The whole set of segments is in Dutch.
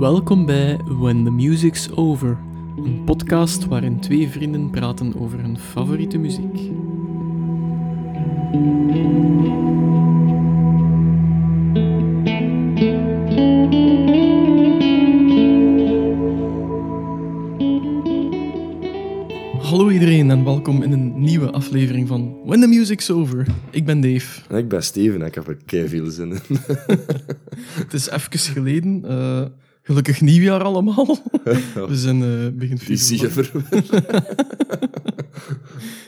Welkom bij When the Music's Over, een podcast waarin twee vrienden praten over hun favoriete muziek. Hallo iedereen en welkom in een nieuwe aflevering van When the Music's Over. Ik ben Dave. En ik ben Steven en ik heb er veel zin in. Het is even geleden. eh, gelukkig nieuwjaar allemaal. We zijn eh begin februari.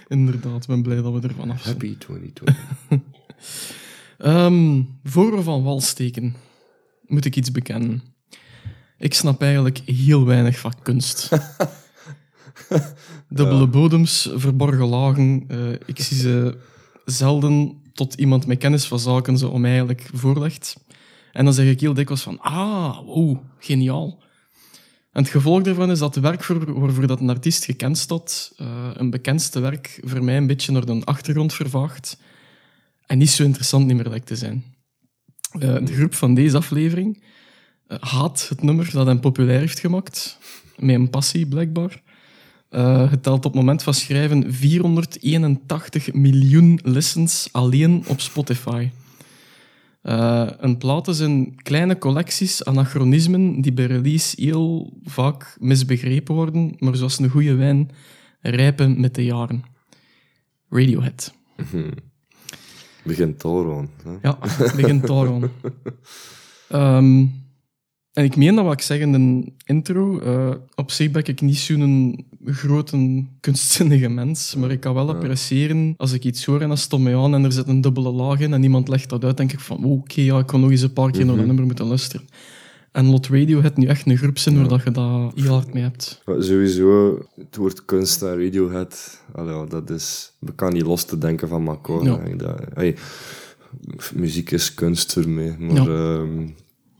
Inderdaad, ik ben blij dat we ervan af zijn. Happy 2020. Ehm, voor we van wal steken, moet ik iets bekennen. Ik snap eigenlijk heel weinig van kunst. Dubbele bodems, verborgen lagen. eh, ik zie ze zelden tot iemand met kennis van zaken ze om eigenlijk voorlegt. En dan zeg ik heel dikwijls van, ah, wow, geniaal. En het gevolg daarvan is dat het werk voor, waarvoor dat een artiest gekend staat, eh, een bekendste werk, voor mij een beetje naar de achtergrond vervaagt en niet zo interessant niet meer lijkt te zijn. Eh, de groep van deze aflevering eh, haat het nummer dat hem populair heeft gemaakt, met een passie blijkbaar. Het telt op het moment van schrijven 481 miljoen listens alleen op Spotify. Eh, een platen zijn kleine collecties anachronismen die bij release heel vaak misbegrepen worden, maar zoals een goede wijn rijpen met de jaren. Radiohead. Begint al aan. Hè? Ja, begint aan. En ik meen dat wat ik zeg in de intro. eh, op zich ben ik niet zo'n grote kunstzinnige mens, maar ik kan wel appreciëren als ik iets hoor en dat stomt mij aan en er zit een dubbele laag in en iemand legt dat uit, denk ik van oké, ja, ik kan nog eens een paar keer naar dat nummer moeten luisteren. En Lot Radio het nu echt een groep zijn waar dat je dat heel hard mee hebt. Maar sowieso, het woord kunst en Radiohead, ja, dat is... We kan niet los te denken van. Ja. Dat, hey, muziek is kunst voor mij, maar Ja. ehm,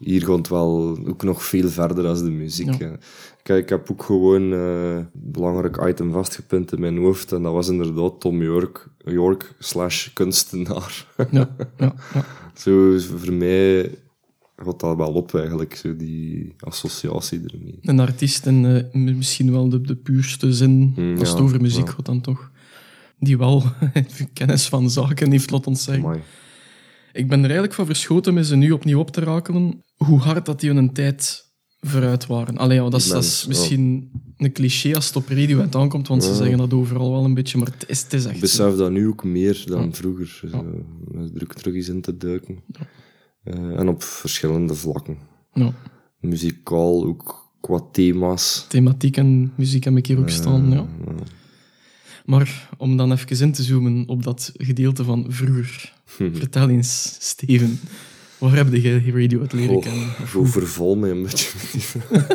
hier het wel ook nog veel verder dan de muziek. Ja. Kijk, ik heb ook gewoon eh, een belangrijk item vastgepind in mijn hoofd en dat was inderdaad Tom York, York slash kunstenaar. Ja, ja, ja. Zo, voor mij gaat dat wel op eigenlijk, zo die associatie ermee. Een artiest in eh, misschien wel de, de puurste zin, Mm, als het over muziek gaat dan toch, die wel kennis van zaken heeft, laat ons zeggen. Amai. Ik ben er eigenlijk van verschoten met ze nu opnieuw op te rakelen, hoe hard dat die een tijd vooruit waren. Allee, ja, dat, is, dat is Mens, misschien een cliché als het op Radiohead aankomt, want ze zeggen dat overal wel een beetje, maar het is, het is echt Ik besef dat nu ook meer dan Ja. vroeger. Zo, Ja. Ook terug eens in te duiken. Eh, en op verschillende vlakken. Ja. Muzikaal, ook qua thema's. Thematiek en muziek heb ik hier ook staan, ja. Maar om dan even in te zoomen op dat gedeelte van vroeger. Vertel eens, Steven, waar heb jij Radiohead leren Goh, kennen? Of Zo verval mij een beetje.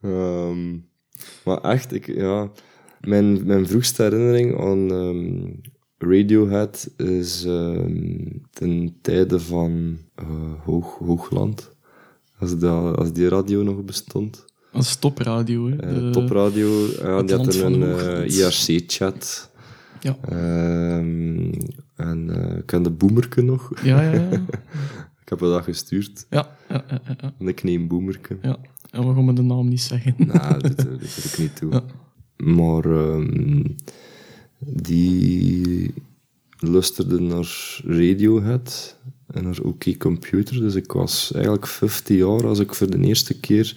Ehm, maar echt, ik, ja, mijn, mijn vroegste herinnering aan ehm, Radiohead is ehm, ten tijde van eh, Hoog, Hoogland. Als, dat, als die radio nog bestond. Als topradio, hè. Eh De- topradio, ja, die had een Hoogland. IRC-chat. Ja. Ehm, en eh, ik ken de Boemerke nog. Ja, ja, ja. Ik heb dat gestuurd. Ja, ja, ja, ja, ja. Een kneem Boemerke. ja. En we gaan de naam niet zeggen. Nou, dat, dat doet ik niet toe. Ja. Maar ehm, die luisterde naar Radiohead en naar OK Computer. Dus ik was eigenlijk 15 jaar als ik voor de eerste keer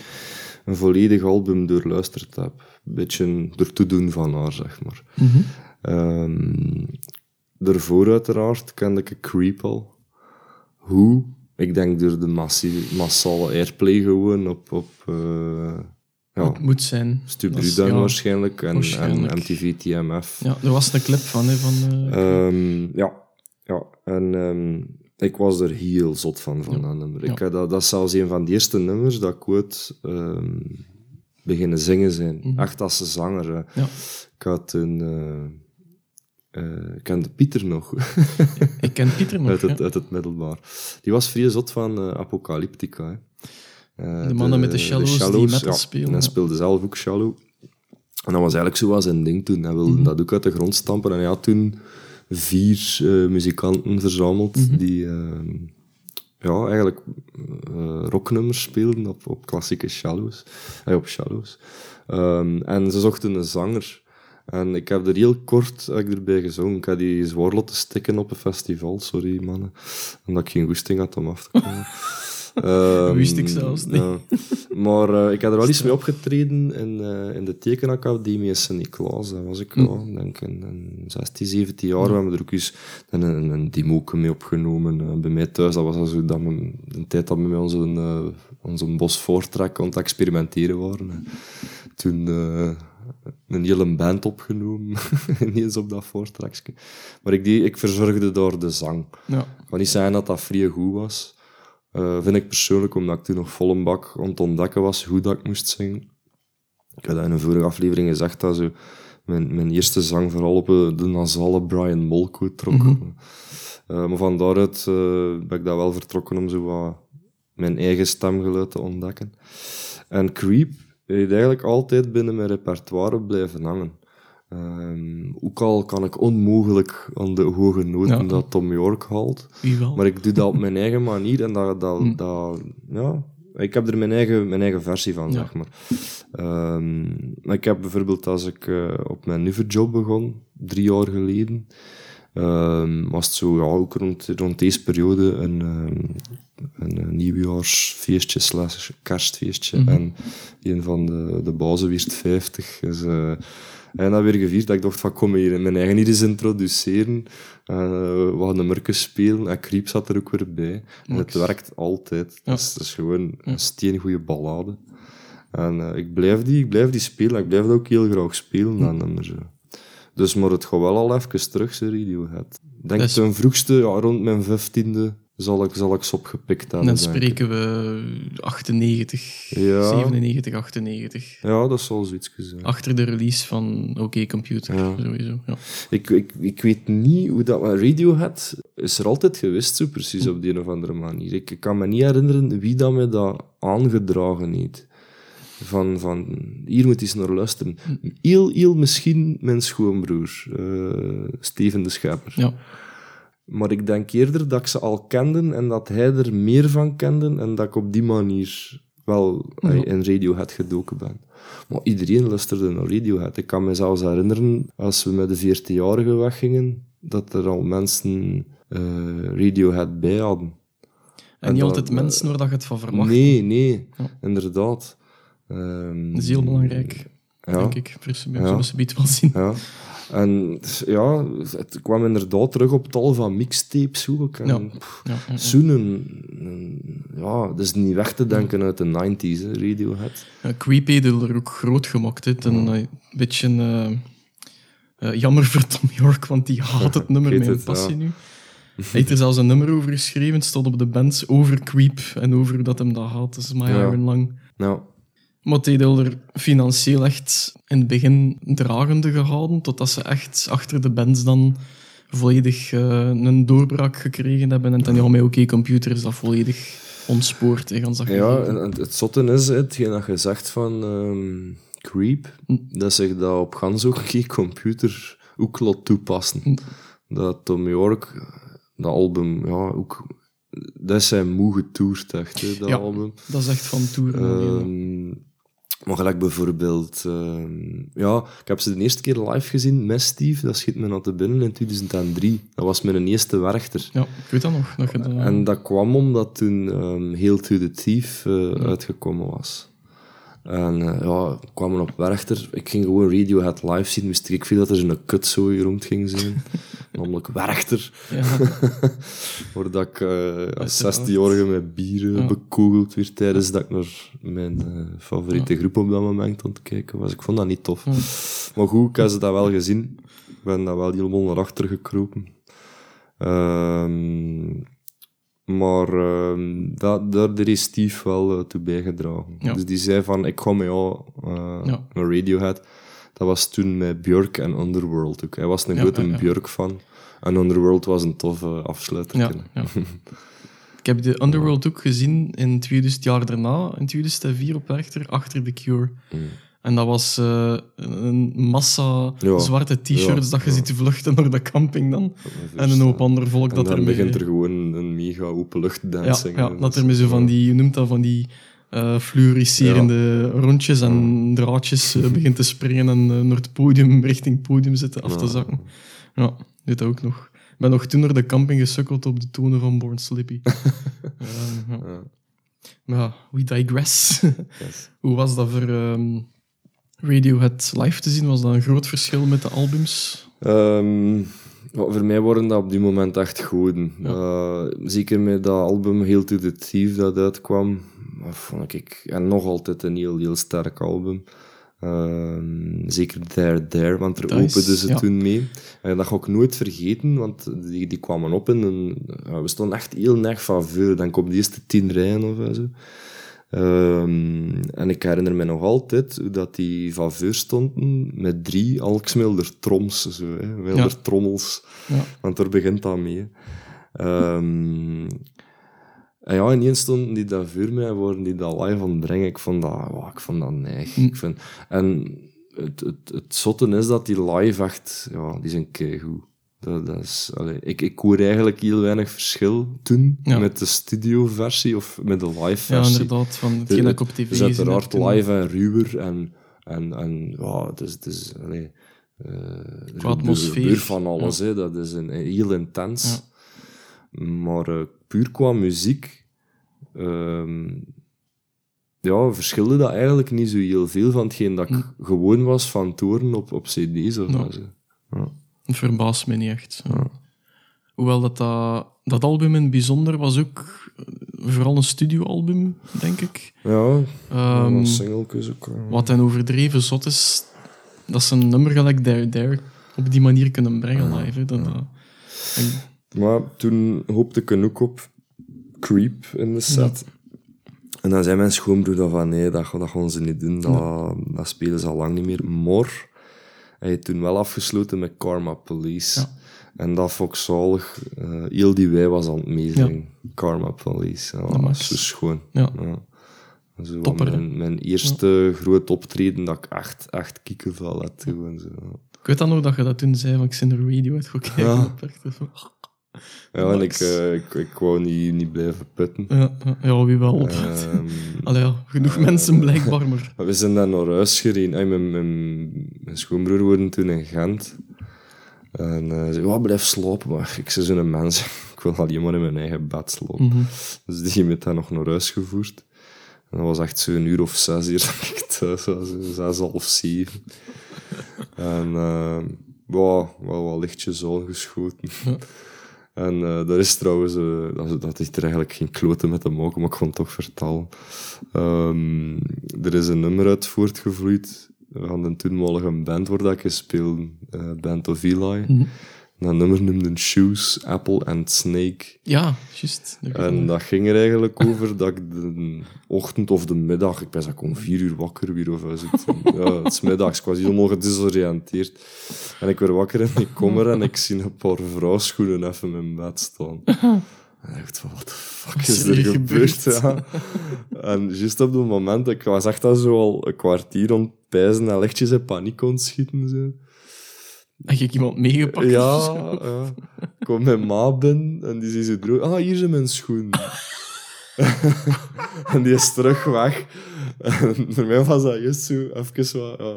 een volledig album doorluisterd heb. Een beetje door toedoen van haar, zeg maar. Mhm. Ehm, daarvoor uiteraard kende ik Creep al. Hoe? Ik denk door de massie, massale airplay gewoon op, op eh, ja, Het moet zijn. Stu Dat is- Brudan ja. waarschijnlijk en, waarschijnlijk. en MTV TMF. Ja, er was een clip van, hè, van eh, Ehm, ja, ja. En ehm, ik was er heel zot van, van Ja. dat nummer. Ja. Ik, dat, dat is zelfs een van de eerste nummers dat ik ooit ehm, beginnen zingen zijn. Mhm. Echt als zanger. Ja. Ik had een... eh, eh, ik kende Pieter nog, Ik ken Pieter nog, uit, het, ja. uit het middelbaar. Die was vrij zot van eh, Apocalyptica. Hè. De mannen met de shallows die metal ja. spelen, En hij ja. speelde zelf ook shallow. En dat was eigenlijk zo was zijn ding toen. Hij wilde Mhm. dat ook uit de grond stampen. En had toen vier eh, muzikanten verzameld Mhm. die, eh, ja, eigenlijk eh, rocknummers speelden op, op klassieke shallows. Eh, op shallows. Ehm, en ze zochten een zanger. En ik heb er heel kort heb ik erbij gezongen. Ik had die zwaar laten stikken op een festival, sorry mannen. Omdat ik geen goesting had om af te komen. Ehm, Wist ik zelfs niet. ja. Maar eh, ik heb er wel iets mee opgetreden in, eh, in de tekenacademie in Sint-Niklaas. Dat was ik Hm. wel, denk ik, in, in 16, 17 jaar. We hebben er ook eens een, een, een demoke mee opgenomen. eh, bij mij thuis, dat was al zo dat we, de tijd dat we met onze, uh, onze bos voortrek aan het experimenteren waren. En toen een hele band opgenomen, ineens op dat voortrekje. Maar ik, die, ik verzorgde daar de zang. Ja. Ik kan niet zeggen dat dat vrij goed was. Eh, vind ik persoonlijk, omdat ik toen nog vol een bak aan het ontdekken was hoe dat ik moest zingen. Ik had dat in een vorige aflevering gezegd, dat zo mijn, mijn eerste zang vooral op eh, de nasale Brian Molko trok. Eh, maar van daaruit ben ik dat wel vertrokken om zo wat mijn eigen stemgeluid te ontdekken. En Creep heeft eigenlijk altijd binnen mijn repertoire blijven hangen. Ehm, ook al kan ik onmogelijk aan de hoge noten Ja. dat Tom York haalt. Maar ik doe dat op mijn eigen manier en dat, dat, Hm. dat ja, ik heb er mijn eigen, mijn eigen versie van, Ja. zeg maar. Ehm, maar ik heb bijvoorbeeld als ik eh, op mijn nieuwe job begon, drie jaar geleden, ehm, was het zo, ja, ook rond, rond deze periode een, een, eh, nieuwjaarsfeestje slash kerstfeestje. Mhm. En een van de, de bazen wist 50. Dus, eh, en dat weer gevierd. Dat ik dacht van, kom hier mijn eigen hier eens introduceren. En, eh, we hadden spelen. En Creep zat er ook weer bij. En het werkt altijd. Ja. Dat, is, dat is gewoon een steengoede ballade. En eh, ik, blijf die, ik blijf die spelen. Ik blijf dat ook heel graag spelen, dat nummer. zo. Dus, maar het gaat wel al even terug, ze Radiohead. Ik denk is- ten vroegste, ja, rond mijn vijftiende, zal ik, zal ik ze opgepikt hebben. Dan spreken we 98, Ja. 97, 98. Ja, dat zal zoiets zijn. Achter de release van OK Computer, Ja. sowieso. Ja. Ik, ik, ik weet niet hoe dat... maar Radiohead is er altijd geweest, zo precies, op die een of andere manier. Ik, ik kan me niet herinneren wie dat me dat aangedragen heeft. Van, van hier moet eens naar luisteren. Heel, heel misschien mijn schoonbroer, eh, Steven de Schepper. ja. Maar ik denk eerder dat ik ze al kende en dat hij er meer van kende en dat ik op die manier wel Ja. eh, in Radiohead gedoken ben. Maar iedereen luisterde naar Radiohead. Ik kan me zelfs herinneren, als we met de 14-jarigen weggingen, dat er al mensen eh, Radiohead bij hadden. En, En niet altijd mensen waar dat je het van verwacht. Nee, nee, Ja. inderdaad. Ehm, Dat is heel belangrijk, ja. denk ik. Voor ze wel zien. Ja. En ja, het kwam inderdaad terug op tal van mixtapes ook. En, Ja. pff, Ja, ja, dat is niet weg te denken uit de 90s, hè, Radiohead. Ja, Creepy heeft er ook groot gemaakt. Hè. En, eh, een beetje eh, eh, jammer voor Tom York, want die haat het nummer met een passie nu. Hij heeft er zelfs een nummer over geschreven. Het stond op de band over Creep en over hoe dat hem dat haat. Dat is My Ja. Iron Lang. Nou, Maar heeft er financieel echt in het begin dragende gehouden, totdat ze echt achter de bands dan volledig eh, een doorbraak gekregen hebben. En dan ja, met OK Computer is dat volledig ontspoord. hè, gans dat ja, en, en het zotte is, hetgeen dat je zegt van ehm, Creep, Hm. dat zich dat op gans geen computer ook laat toepassen. Hm. Dat Tom York, dat album, ja, ook... Dat is zijn moe getoerd, echt, hè, dat Ja. album. Dat is echt van heel. Ehm, maar gelijk bijvoorbeeld... ehm, ja, ik heb ze de eerste keer live gezien met Steve. Dat schiet me naar te binnen in 2003. Dat was mijn eerste werchter. Ja, ik weet dat nog. Dat En dat kwam omdat toen ehm Hail to the Thief eh, uitgekomen was. En eh, ja, we kwamen op Werchter. Ik ging gewoon Radiohead live zien. Wist ik veel dat er zo'n kutzooi rond ging zijn. Namelijk Werchter. ja, Waar dat ik eh, als Uiteraard. 16-jarige met bieren Ja. bekogeld werd tijdens dat ik naar mijn eh, favoriete groep op dat moment aan het kijken was. Ik vond dat niet tof. Maar goed, ik heb ze dat wel gezien. Ik ben dat wel helemaal naar achter gekropen. Ehm, maar ehm, dat, daar daar heeft Steve wel eh, toe bijgedragen. Ja. Dus die zei van, ik ga met jou eh, Ja. naar Radiohead. Dat was toen met Björk en Underworld ook. Hij was een Ja, grote. Björk-fan. En Underworld was een toffe afsluiter. ja, ja. Ik heb de Underworld ook gezien in 2000 jaar daarna, in 2004 op Werchter, achter The Cure. Mm. En dat was eh, een massa Ja. zwarte t-shirts Ja, dat je ja. ziet vluchten naar de camping dan. En een hoop ander volk En dat dan er begint er gewoon een mega open ja, luchtdancing. ja, dat er met zo van die, je noemt dat, van die eh fluoriserende rondjes en draadjes eh, begint te springen en naar het podium, richting het podium zitten af te zakken. Ja, dit ook nog. Ik ben nog toen naar de camping gesukkeld op de tonen van Born Slippy. Ja. We digress. Yes. Hoe was dat voor ehm, Radiohead live te zien? Was dat een groot verschil met de albums? Ehm, voor mij worden dat op die moment echt goden. Eh, zeker met dat album Heel to the Thief dat uitkwam, dat vond ik en nog altijd een heel, heel sterk album. Ehm, zeker There There, want er openden ze ja. toen mee. En dat ga ik nooit vergeten, want die, die kwamen op en een, ja, we stonden echt heel neig van voor. Dan komt de eerste tien rijen of zo. Ehm, en ik herinner me nog altijd hoe dat die van voor stonden met drie alksmelder troms, zo, hè, wilder Ja. trommels. Ja. Want daar begint dat mee. Ehm, en ja, ineens stonden die daar voor mij en worden die dat live aan het brengen. Ik vond dat, wow, ik vond dat neig. Hm. Ik vind, en het, het, het zotte is dat die live echt, ja, die zijn keigoed. Dat, dat is, ik, ik hoor eigenlijk heel weinig verschil toen Ja. met de studioversie of met de live Ja, versie. inderdaad. Van hetgeen dat ik op tv Het is uiteraard live en ruwer en, en, en ja, het is, het is allee, eh, er atmosfeer. van alles, hè. dat is een, heel intens. Maar eh, puur qua muziek, ehm, ja, verschilde dat eigenlijk niet zo heel veel van hetgeen dat ik gewoon was van toren op, op cd's of Hm. Ja. zo. Ja. Het verbaast me niet echt. Hoewel dat, dat, dat album in het bijzonder was ook eh, vooral een studioalbum, denk ik. Ja, een singeltjes ook. ja. wat dan overdreven zot is, dat ze een nummer gelijk There There op die manier kunnen brengen live. Hè. En- Maar toen hoopte ik ook op Creep in de set. En dan zei mijn schoonbroer van nee, dat, dat gaan ze niet doen. Dat, dat spelen ze al lang niet meer. Maar hij heeft toen wel afgesloten met Karma Police. Ja. En dat vond ik zalig. Eh, heel die wij was aan het meezingen. Karma Police. Ja, dat was zo schoon. Ja. Topper, hè? mijn, mijn eerste groot optreden dat ik echt, echt kiekenvel had. Gewoon zo. ik weet dan nog dat je dat toen zei, van ik zit in de radio uit kijken. Ja. en ik, eh, ik, ik wou niet, niet blijven putten. Ja, ja, wie wel. Ehm, Allee, ja, genoeg mensen blijkbaar, maar... We zijn dan naar huis gereden. Ay, mijn, mijn, mijn schoonbroer woonde toen in Gent. En eh zei, "Ja, blijf slapen. Maar ik zei zo'n mens, ik wil alleen maar in mijn eigen bed slapen. Mhm. Dus die heeft dan nog naar huis gevoerd. En dat was echt zo'n uur of zes hier dat ik thuis was. zo Zes, half zeven. En eh ja, wel wat lichtjes al geschoten. En eh daar is trouwens, eh, dat, dat heeft er eigenlijk geen kloten met te maken, maar ik kon het toch vertellen. Ehm, er is een nummer uit voortgevloeid van de toenmalige band waar dat ik speelde, eh Band of Eli. Mhm. Dat nummer noemde Shoes, Apple and Snake. Ja, juist. En dat ging er eigenlijk over dat ik de ochtend of de middag, ik ben ik om vier uur wakker weer of zo. Ja, het is middags, ik was helemaal gedesoriënteerd. En ik werd wakker en ik kom er en ik zie een paar vrouwschoenen even in mijn bed staan. En ik dacht van, wat de fuck is er gebeurd? Ja. En juist op dat moment, ik was echt al zo al een kwartier ontpijzen en lichtjes in paniek ontschieten. Zo. Heb ik iemand meegepakt? Ja, ja. Komt mijn ma binnen en die ziet zo droog. Ah, hier zijn mijn schoenen. en die is terug weg. En voor mij was dat juist zo even wat... Ja,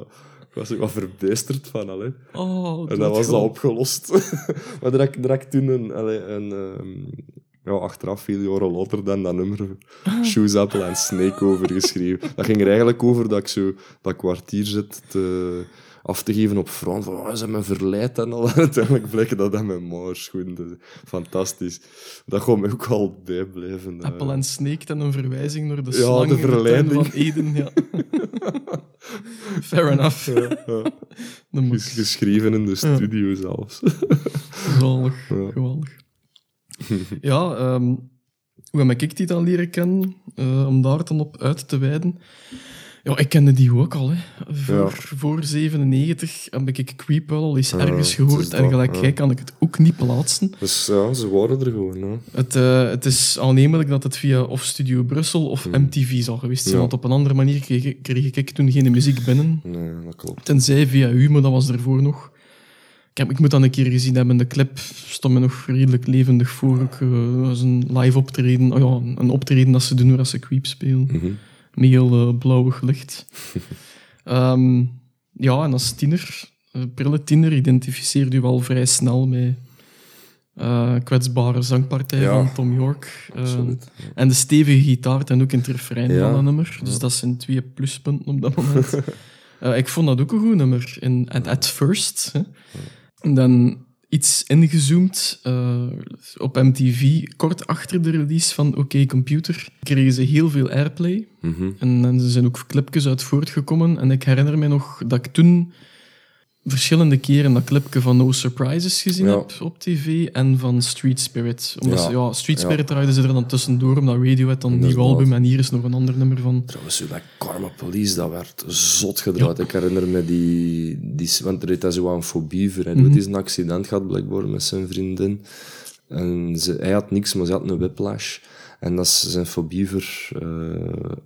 ik was ook wat verbijsterd van, allee. Oh, En dan was dat doodgewoon. opgelost. maar ik- heb ik toen een... allee, een ehm, ja, achteraf, veel jaren later, dan dat nummer Shoes, Apple en Snake over geschreven. Dat ging er eigenlijk over dat ik zo dat kwartier zit te, af te geven op front. Van, oh, ze hebben me verleid en al. Uiteindelijk bleek dat dat mijn ma schoen. Dus, fantastisch. Dat gaat me ook al bijblijven. eh. Apple en Snake en een verwijzing naar de Ja, slang de in tuin verleiding. van Eden. Ja. Fair enough. Ja, ja. De. Ges- geschreven in de studio zelfs. Geweldig. Ja. Geweldig. Ja, ehm, hoe heb ik die dan leren kennen? Eh, om daar dan op uit te wijden. Ja, ik kende die ook al. Hè. Voor, Ja. voor 97 heb ik Creep wel al eens ergens gehoord. En gelijk jij kan ik het ook niet plaatsen. Dus ja, ze waren er gewoon. Hè. Het, eh, het is aannemelijk dat het via of Studio Brussel of Hmm. MTV zal geweest zijn. Want op een andere manier kreeg, ik- kreeg ik toen geen muziek binnen. Nee, dat klopt. Tenzij via u, maar dat was ervoor nog. Ik, heb, ik moet dat een keer gezien hebben. De clip stond me nog redelijk levendig voor. Eh, dat was een live optreden. Oh ja, een optreden dat ze doen waar ze Creep spelen. Mhm. Met heel eh, blauwig licht. Ehm, ja, en als tiener, uh, prille tiener, identificeerde u wel vrij snel met eh, kwetsbare zangpartij Ja, van Tom York. Eh, Absoluut. Ja. en de stevige gitaar en ook in het refrein Ja. van dat nummer. Dus dat zijn twee pluspunten op dat moment. Eh, ik vond dat ook een goed nummer. In, at, at First. Hè. En dan iets ingezoomd eh, op MTV. Kort achter de release van OK Computer kregen ze heel veel airplay. Mhm. En, en er zijn ook clipjes uit voortgekomen. En ik herinner me nog dat ik toen verschillende keren dat clipje van No Surprises gezien Ja. heb op tv en van Street Spirit. Omdat Ja. ze- ja, Street Ja. draaiden ze er dan tussendoor, omdat Radiohead dan een nieuw album en hier is nog een ander nummer van. Trouwens, dat Karma Police, dat werd zot gedraaid. Ik herinner me die, die... Want er hij zo een fobie voor. Hij mm is een accident gehad, blijkbaar, met zijn vriendin. En ze, hij had niks, maar ze had een whiplash. En dat is zijn fobie voor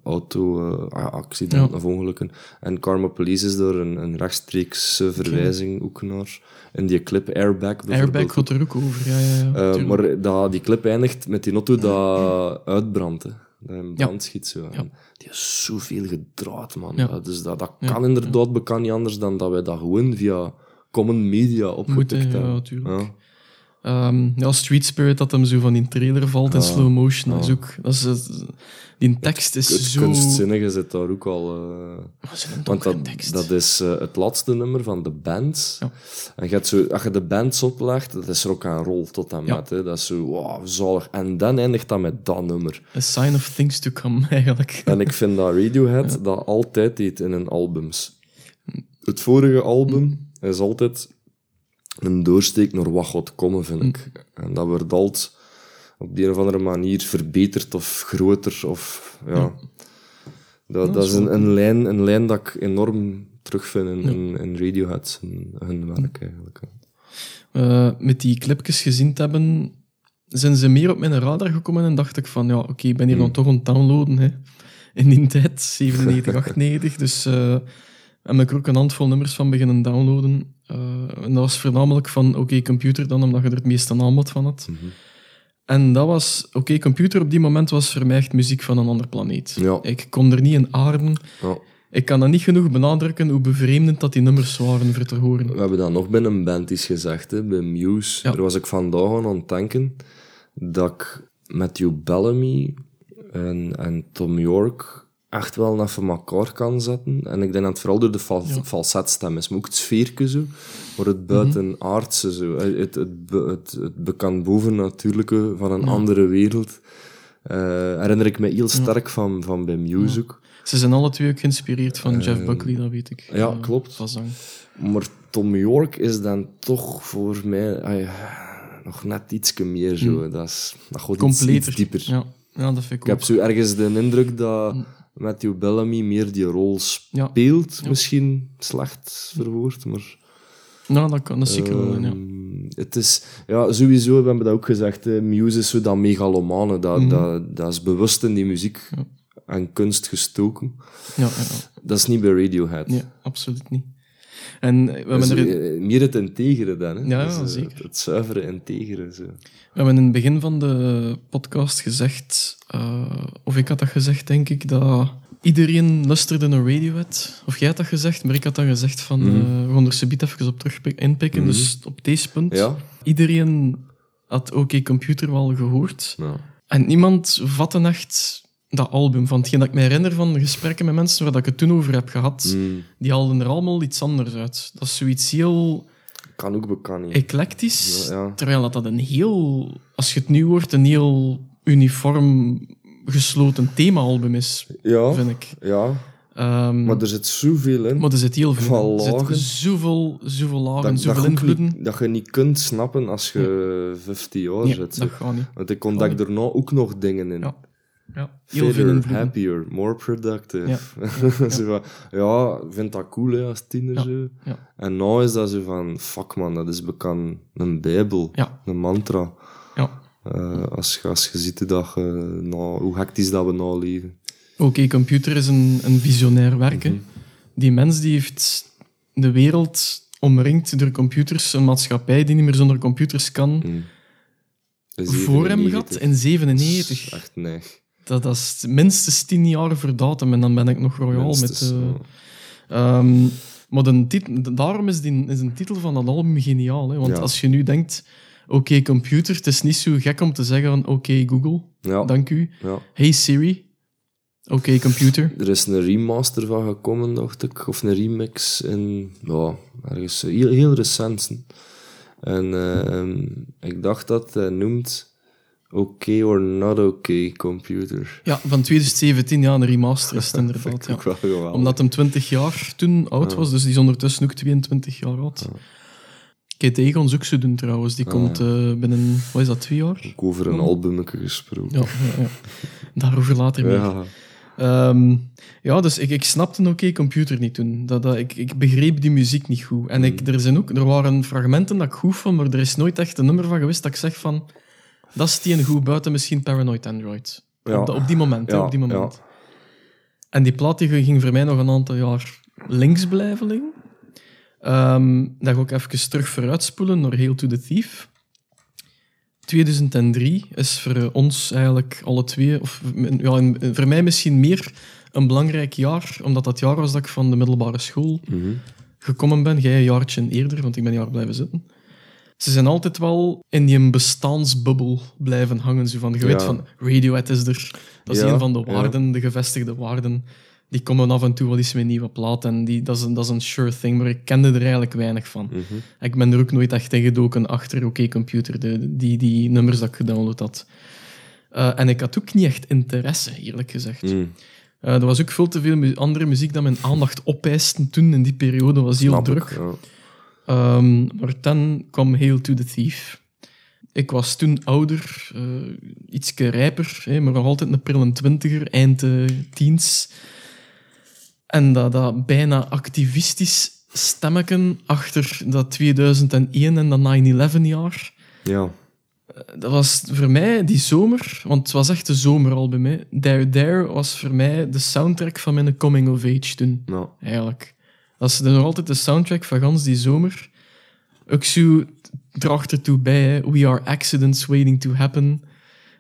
auto-accidenten Ja. of ongelukken. En Karma Police is daar een, een rechtstreekse verwijzing ook naar. In die clip Airbag bijvoorbeeld. Airbag gaat er ook over, ja, ja, ja. Eh, maar dat, die clip eindigt met die auto dat uitbrandt. Hè. Dat brand schiet. Zo. En Die is zoveel gedraaid, man. Dus dat, dat kan inderdaad bekend niet anders dan dat wij dat gewoon via common media opgepikt Moeten, ja, hebben. natuurlijk. Ehm, ja, Street Spirit, dat hem zo van die trailer valt in Ja. slow motion. Dat is ook, dat is, eh, die tekst is Het zo... kunstzinnige zit daar ook al... eh, Dat is een want dat, tekst. dat is eh, het laatste nummer van de band. Ja. En je hebt zo, als je de bands oplegt, dat is rock and roll tot en Ja. met. Hè. Dat is zo, wow, zalig. En dan eindigt dat met dat nummer. A sign of things to come, eigenlijk. En ik vind dat Radiohead dat altijd deed in hun albums. Het vorige album is altijd een doorsteek naar wat gaat komen, vind ik. En dat wordt altijd op de een of andere manier verbeterd of groter. Of, ja. Dat, dat is een, een, lijn, een lijn dat ik enorm terugvind in, in, in Radiohead, hun, hun werk eigenlijk. Eh, met die clipjes gezien te hebben, zijn ze meer op mijn radar gekomen en dacht ik van, ja, oké, ik ben hier dan toch aan het downloaden, hè. In die tijd, 97, 98, dus eh heb ik er ook een handvol nummers van beginnen downloaden. Eh, en dat was voornamelijk van Oké Computer dan, omdat je er het meeste aanbod van had. En dat was... Oké Computer op die moment was voor mij echt muziek van een ander planeet. Ja. Ik kon er niet in aarden. Ja. Ik kan dat niet genoeg benadrukken hoe bevreemdend dat die nummers waren voor te horen. We hebben dat nog bij een band eens gezegd, hè, bij Muse. Ja. Daar was ik vandaag aan aan het denken dat ik Matthew Bellamy en, en Tom York echt wel naar elkaar kan zetten. En ik denk dat het vooral door de fal falsetstem is, maar ook het sfeerke zo, maar het buitenaardse zo, het, het, het, het, het bekend bovennatuurlijke van een andere wereld. eh, herinner ik me heel sterk van, van bij ook. Ze zijn alle twee ook geïnspireerd van Jeff Buckley, dat weet ik. ja, Eh, klopt. Maar Tom York is dan toch voor mij nog net iets meer zo. Dat, is, dat gaat iets, Completer. iets dieper. Ja. ja, dat vind ik, Ik heb zo ergens de indruk dat Matthew Bellamy meer die rol Ja. speelt. Misschien slecht verwoord, maar... Nou, dat kan dat zeker wel, ja. ehm, Het is... Ja, sowieso, we hebben dat ook gezegd, hè, Muse is zo dat megalomane. Dat, Mhm. dat, dat is bewust in die muziek en kunst gestoken. Ja, ja, ja. Dat is niet bij Radiohead. Nee, absoluut niet. En we hebben, Dus, er, meer het integere dan, hè? Ja, Dus, eh, zeker. Het, het zuivere integere, zo. we hebben in het begin van de podcast gezegd, eh, of ik had dat gezegd, denk ik, dat iedereen luisterde naar Radiohead. Of jij had dat gezegd, maar ik had dat gezegd van, Mhm. we gaan er subiet even op terug inpikken. Dus op deze punt, Ja? iedereen had OK Computer wel gehoord. Ja. En niemand vatte echt dat album. Van hetgeen dat ik me herinner van gesprekken met mensen waar dat ik het toen over heb gehad, Mm, die haalden er allemaal iets anders uit. Dat is zoiets heel kan ook bekend eclectisch, Ja, ja. terwijl dat, dat een heel, als je het nu hoort, een heel uniform gesloten thema-album is, Ja, vind ik. ja, Ehm, maar er zit zoveel in. maar er zit heel veel. In. Er zit zoveel, zoveel lagen, dat, zoveel invloeden. niet, dat je niet kunt snappen als je 15 jaar zit. dat gaat niet. Want ik ontdek daarna ook nog dingen in. Ja. Ja, heel Fitter, happier, more productive. Ja. zo van, ja, vind dat cool hè, als tiener. Zo. En nu is dat zo van, fuck man, dat is bekend een bijbel, een mantra. Ja. Eh, als, je- als je ziet hoe dat je, nou, hoe hectisch dat we nou leven. Oké, computer is een, een visionair werk. hè. Die mens die heeft de wereld omringd door computers, een maatschappij die niet meer zonder computers kan, is voor hem 97. gehad in 97. Dat is Echt neig. Dat, dat is minstens tien jaar voor datum en dan ben ik nog royaal met... Minstens, eh. Ehm, maar de daarom is, die, is een titel van dat album geniaal. Hè? Want Ja. als je nu denkt, oké computer, het is niet zo gek om te zeggen van oké Google, Ja, dank u. ja. Hey Siri, oké computer. Er is een remaster van gekomen, dacht ik. Of een remix in... Ja, ergens heel, heel recent. En ehm, ik dacht dat hij noemt... Okay or not okay computer. Ja, van 2017, ja, een remaster is het inderdaad. Ja. Ook wel geweldig. Omdat hem 20 jaar toen oud was, dus die is ondertussen ook 22 jaar oud. Kate Egon ook zo doen trouwens, die komt eh, binnen, wat is dat, twee jaar? Ook over een albumetje gesproken. Ja, ja, ja. daarover later meer. Ja. Ehm, ja, dus ik, ik snapte een oké computer niet toen. Dat, dat, ik, ik begreep die muziek niet goed. En ik, er, zijn ook, er waren fragmenten dat ik goed vond, maar er is nooit echt een nummer van geweest dat ik zeg van... Dat is die een goed buiten misschien Paranoid Android. Ja. Op, die moment, hè, op die moment. En die plaat die ging voor mij nog een aantal jaar links blijven liggen. Ehm, dat ga ik ook even terug vooruitspoelen naar Hail to the Thief. 2003 is voor ons eigenlijk alle twee, of ja, voor mij misschien meer een belangrijk jaar, omdat dat jaar was dat ik van de middelbare school Mhm. gekomen ben. Jij een jaartje eerder, want ik ben een jaar blijven zitten. Ze zijn altijd wel in die bestaansbubbel blijven hangen. Zo van, je weet Ja. van, Radiohead is er. Dat is Ja, een van de waarden, de gevestigde waarden. Die komen af en toe wel eens met nieuwe plaat. En die, dat, is een, dat is een sure thing, maar ik kende er eigenlijk weinig van. Mhm. Ik ben er ook nooit echt in gedoken achter Oké Computer, de, die, die nummers dat ik gedownload had. Eh, en ik had ook niet echt interesse, eerlijk gezegd. Mm. Eh, er was ook veel te veel mu- andere muziek dat mijn aandacht opeiste toen, in die periode. was heel Snap ik, druk. ja. Ehm, maar dan kwam Hail to the Thief. Ik was toen ouder, eh iets rijper, hè, maar nog altijd een prille twintiger, eind eh, tiens. En dat, dat bijna activistisch stemmeken achter dat 2001 en dat 9-11 jaar. Ja. Dat was voor mij die zomer, want het was echt de zomer al bij mij. There There was voor mij de soundtrack van mijn coming of age toen Nou, eigenlijk. Dat is nog altijd de soundtrack van gans die zomer. Zo draagt ertoe bij, hè. We are accidents waiting to happen.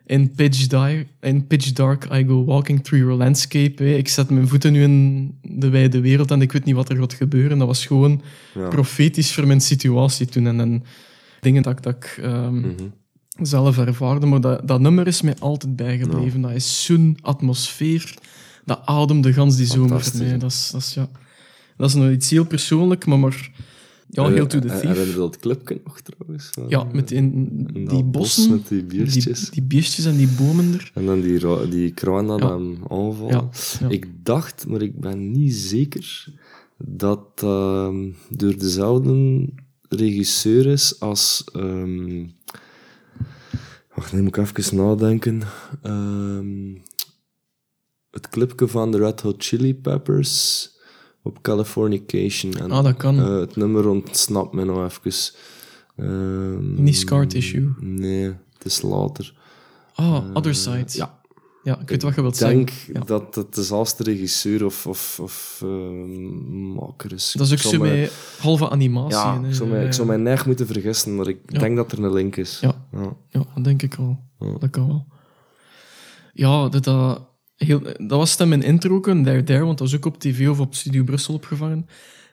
In pitch, di- in pitch dark, I go walking through your landscape. hè. Ik zet mijn voeten nu in de wijde wereld en ik weet niet wat er gaat gebeuren. Dat was gewoon ja. profetisch voor mijn situatie toen. En, en dingen dat, ik- dat ik ehm, Mhm. zelf ervaarde. Maar dat, dat nummer is mij altijd bijgebleven. Dat is zo'n atmosfeer. Dat ademde gans die zomer? Dat is, dat is, ja, dat is nog iets heel persoonlijk, maar, maar ja, heel to the Eh, thief. Je dat clipje nog trouwens? Ja, met in, die dat bos bossen, met die biertjes. die, die beestjes en die bomen er. En dan die, die kraan Ja. hem. Ja, ja. Ik dacht, maar ik ben niet zeker, dat ehm door dezelfde regisseur is als... ehm wacht, nu moet ik even nadenken. Ehm, het clipje van de Red Hot Chili Peppers op Californication. En, Ah, dat kan. eh, het nummer ontsnapt me nog even. Ehm, Niet Scar Tissue. Nee, het is later. Ah, Other Side. ja. ja, ik weet wat je wilt Ik denk zeggen. Ja. dat het dezelfde regisseur of, of, of ehm, maker is. Dat is ook Ik zo met halve animatie. Ja, ik zou, mij, ik zou mij neig moeten vergissen, maar ik Ja. denk dat er een link is. Ja. Ja. Dat denk ik wel. Dat kan wel. Ja, dat, dat, heel, dat was stem in intro ook, een There There, want dat was ook op tv of op Studio Brussel opgevangen.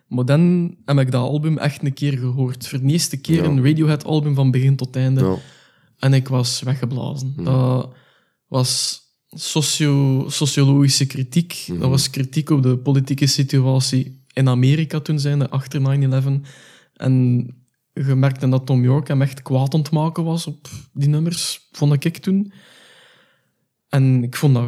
Maar dan heb ik dat album echt een keer gehoord. Voor de eerste keer Ja. een Radiohead-album van begin tot einde. Ja. En ik was weggeblazen. Dat was socio sociologische kritiek. Dat was kritiek op de politieke situatie in Amerika toen zijnde, achter 9-11. En je merkte dat Tom York hem echt kwaad ontmaken was op die nummers, vond ik toen. En ik vond dat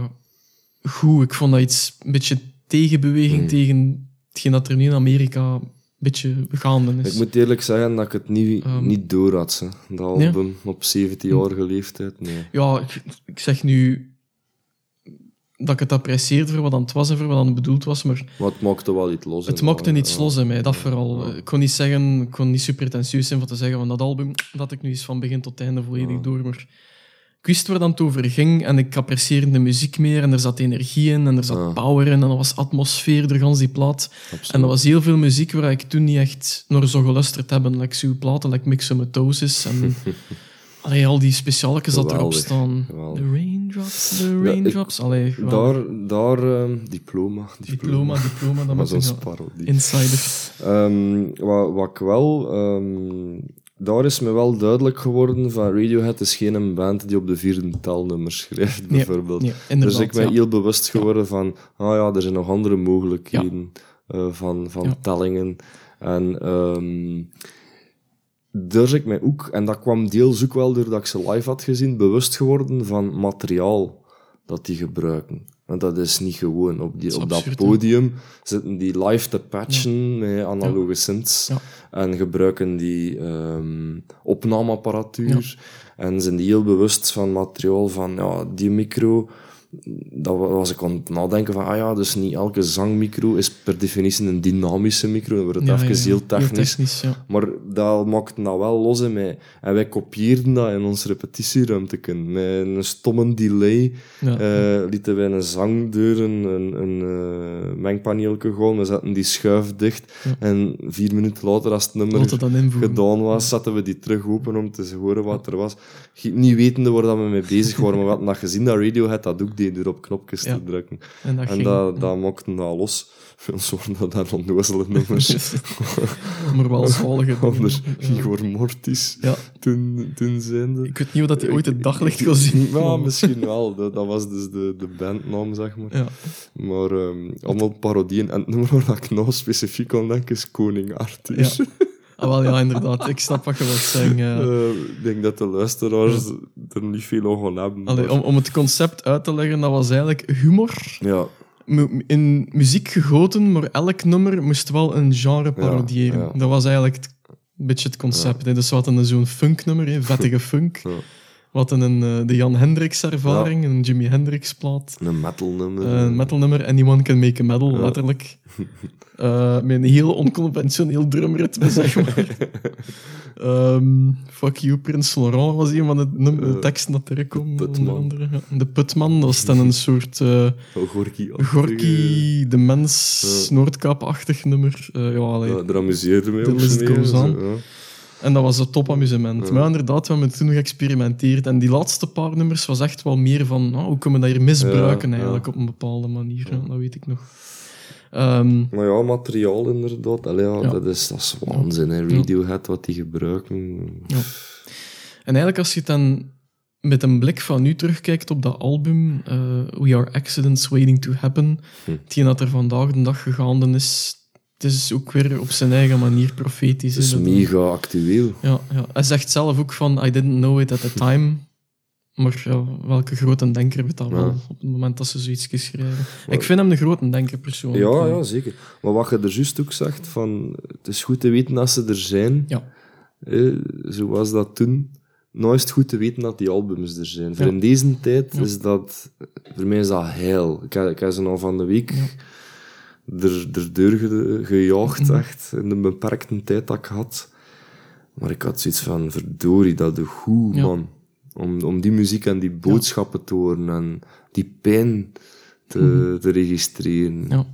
goed. Ik vond dat iets, een beetje tegenbeweging tegen hetgeen dat er nu in Amerika een beetje gaande is. Ik moet eerlijk zeggen dat ik het niet, Ehm. niet door had, hè, dat album, op 17-jarige leeftijd. Nee. Ja, ik, ik zeg nu dat ik het apprecieerde voor wat aan het was en voor wat aan het bedoeld was, maar Maar het maakte wel iets los. het maakte iets ja. los in mij, dat vooral. Ik kon niet zeggen, ik kon niet super zijn van te zeggen van dat album, dat ik nu eens van begin tot einde volledig door, maar ik wist waar dat het over ging en ik apprecieerde de muziek meer en er zat energie in en er zat Ja. power in en er was atmosfeer door gans die plaat. Absoluut. En er was heel veel muziek waar ik toen niet echt naar zo geluisterd heb. Like zo'n platen, like Mixomatosis en allee, al die specialetjes dat erop staan. geweldig. The raindrops, the ik- raindrops. Allee, geweldig. Daar, daar ehm, diploma, diploma, diploma, dat moet zo'n ik parodie. Insider. Ehm, wat, wat ik wel... ehm, daar is me wel duidelijk geworden van Radiohead is geen band die op de vierde telnummer schrijft, bijvoorbeeld. nee, dus ik ben ja. heel bewust geworden van, ah ja, er zijn nog andere mogelijkheden eh, van, van Ja. tellingen. En daar is ik mij ook, en dat kwam deels ook wel doordat ik ze live had gezien, bewust geworden van materiaal dat die gebruiken. Want dat is niet gewoon. Op, die, Dat op dat absurd, podium zitten die live te patchen met analoge synths. Ja. En gebruiken die ehm, opnameapparatuur. En zijn die heel bewust van materiaal van, ja, die micro... Dat wa- was ik aan het nadenken van, ah ja, dus niet elke zangmicro is per definitie een dynamische micro. Dan wordt het Ja, even ja, ja. heel technisch. technisch, ja. Maar dat maakte dat wel los in mij. En wij kopieerden dat in ons repetitieruimte. Met een stomme delay eh, lieten wij een zangdeur, een, een, een eh, mengpaneelke gewoon. We zetten die schuif dicht. En vier minuten later, als het nummer gedaan was, zetten we die terug open om te horen wat er was. Niet wetende waar we mee bezig waren, maar we hadden dat gezien dat Radiohead dat ook deed door op knopjes te drukken. En dat En ging. dat, dat maakte dat los. Ons dat daar onnozele nummers. maar wel zalige. Anders Ja. Igor Mortis Ja. toen, toen zijnde. Ik weet niet of dat hij ooit het daglicht wil zien. Ja, misschien wel. Dat, dat was dus de, de bandnaam, zeg maar. Ja. Maar ehm, allemaal parodieën. En het nummer waar ik nou specifiek aan denk is Koning Arthur. Ja. Ah, wel, ja, inderdaad. Ik snap wat je wilt zeggen. Eh, ik denk dat de luisteraars er niet veel aan gaan hebben. Allee, maar- om, om het concept uit te leggen, dat was eigenlijk humor. Ja, mu- In muziek gegoten, maar elk nummer moest wel een genre parodiëren. ja. Dat was eigenlijk het- een beetje het concept. hè. Dus we hadden zo'n funknummer, hè, vettige funk. Hadden een, eh, de Jan Hendricks ervaring, een Jimi Hendrix plaat. een metal nummer. Eh, Een metalnummer, Anyone Can Make a Medal, letterlijk. Eh, met een heel onconventioneel drumritme, zeg maar. Ehm, fuck you, Prins Laurent was een van de, de teksten dat erin komen. de Putman. andere. Ja. De Putman, dat is dan een soort eh Oh, Gorky. De mens, Noordkaap-achtig nummer. Ja, allee. Ja, daar amuseerde mij The ook list mee, ja. En dat was een topamusement. Maar inderdaad, we hebben toen geëxperimenteerd. En die laatste paar nummers was echt wel meer van, nou, hoe kunnen we dat hier misbruiken Ja, eigenlijk op een bepaalde manier. Ja, dat weet ik nog. Ehm, Maar ja, materiaal inderdaad. Allee, ja, Ja. Dat, is, dat is waanzin, hè. Radiohead, wat die gebruiken. Ja. En eigenlijk als je het dan met een blik van nu terugkijkt op dat album, eh, We Are Accidents Waiting to Happen, Hm. hetgeen dat er vandaag de dag gegaande is, het is ook weer op zijn eigen manier profetisch. Het is hè, dat- mega actueel. Ja, ja, hij zegt zelf ook van, I didn't know it at the time. Maar ja, welke grote denker weet dat wel, op het moment dat ze zoiets schrijven. Ik vind hem de grote denker persoonlijk. Ja, ja, zeker. Maar wat je er juist ook zegt, van, het is goed te weten dat ze er zijn. Ja. Eh, zo was dat toen. Nou is het goed te weten dat die albums er zijn. Voor in deze tijd is dat... Voor mij is dat heil. Ik ik heb ze al van de week er, er deur ge- gejaagd, Mhm. echt. In de beperkte tijd dat ik had. Maar ik had zoiets van, verdorie, dat de goed, Ja. man. Om, om die muziek en die boodschappen te horen en die pijn te, te registreren Mhm. Ja.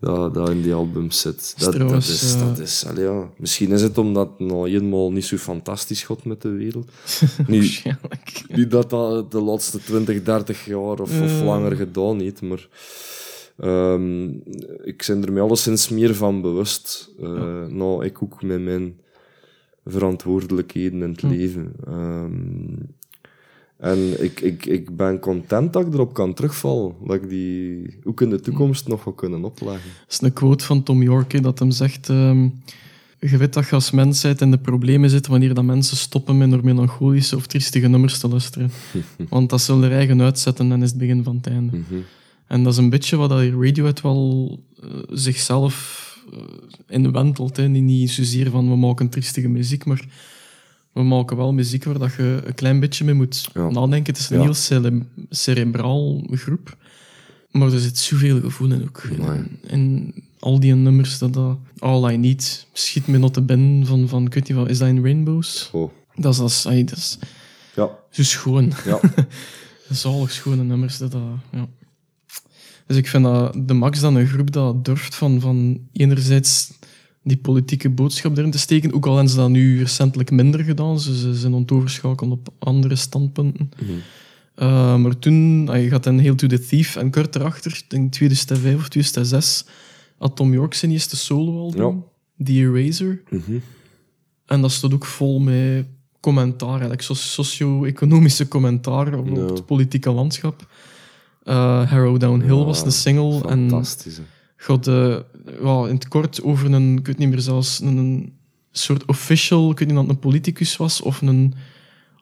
dat, dat in die albums zit. Dat, dat trouwens, is, eh, dat is allee, ja. Misschien is het omdat het nou eenmaal niet zo fantastisch gaat met de wereld. niet, Waarschijnlijk. niet dat dat de laatste 20, 30 jaar of, of Eh. langer gedaan heeft, maar ehm, ik ben er mij alleszins meer van bewust. Eh, Nou, ik ook met mijn verantwoordelijkheden in het leven. Ehm, en ik, ik, ik ben content dat ik erop kan terugvallen. Dat ik die ook in de toekomst nog ga kunnen opleggen. Dat is een quote van Tom York, hè, dat hem zegt... ehm, je weet dat je als mensheid in de problemen zit wanneer dat mensen stoppen met naar melancholische of triestige nummers te luisteren. Want dat zullen er eigen uitzetten en is het begin van het einde. En dat is een beetje wat dat Radiohead wel eh, zichzelf eh, inwentelt. Hè. Niet, niet zozeer van we maken triestige muziek, maar we maken wel muziek waar dat je een klein beetje mee moet Ja. nadenken. Het is een Ja. heel cere- cerebraal groep. Maar er zit zoveel gevoel in ook. In, in al die nummers, dat, dat All I Need, Schiet me not te binnen van, van, ik wat, is dat in Rainbows? Oh. Dat is, dat is, ai, dat is Ja, zo schoon. ja. Zalig schone nummers. Dat, dat, ja. Dus ik vind dat de Max dan een groep dat durft van, van enerzijds die politieke boodschap erin te steken, ook al hebben ze dat nu recentelijk minder gedaan. Ze, ze zijn ontoverschakeld op andere standpunten. Mhm. Uh, maar toen, ah, je gaat dan heel to the Thief en kort erachter, ik denk 2005 of 2006, had Tom York zijn eerste solo-album, The Eraser. Mhm. En dat stond ook vol met commentaar, eigenlijk so- socio-economische commentaar op, het politieke landschap. Uh, Harrow Downhill Ja, was de single. En Fantastisch. gaat eh, ja, in het kort over een, ik weet niet meer zelfs, een, een soort official, ik weet niet of het een politicus was, of een,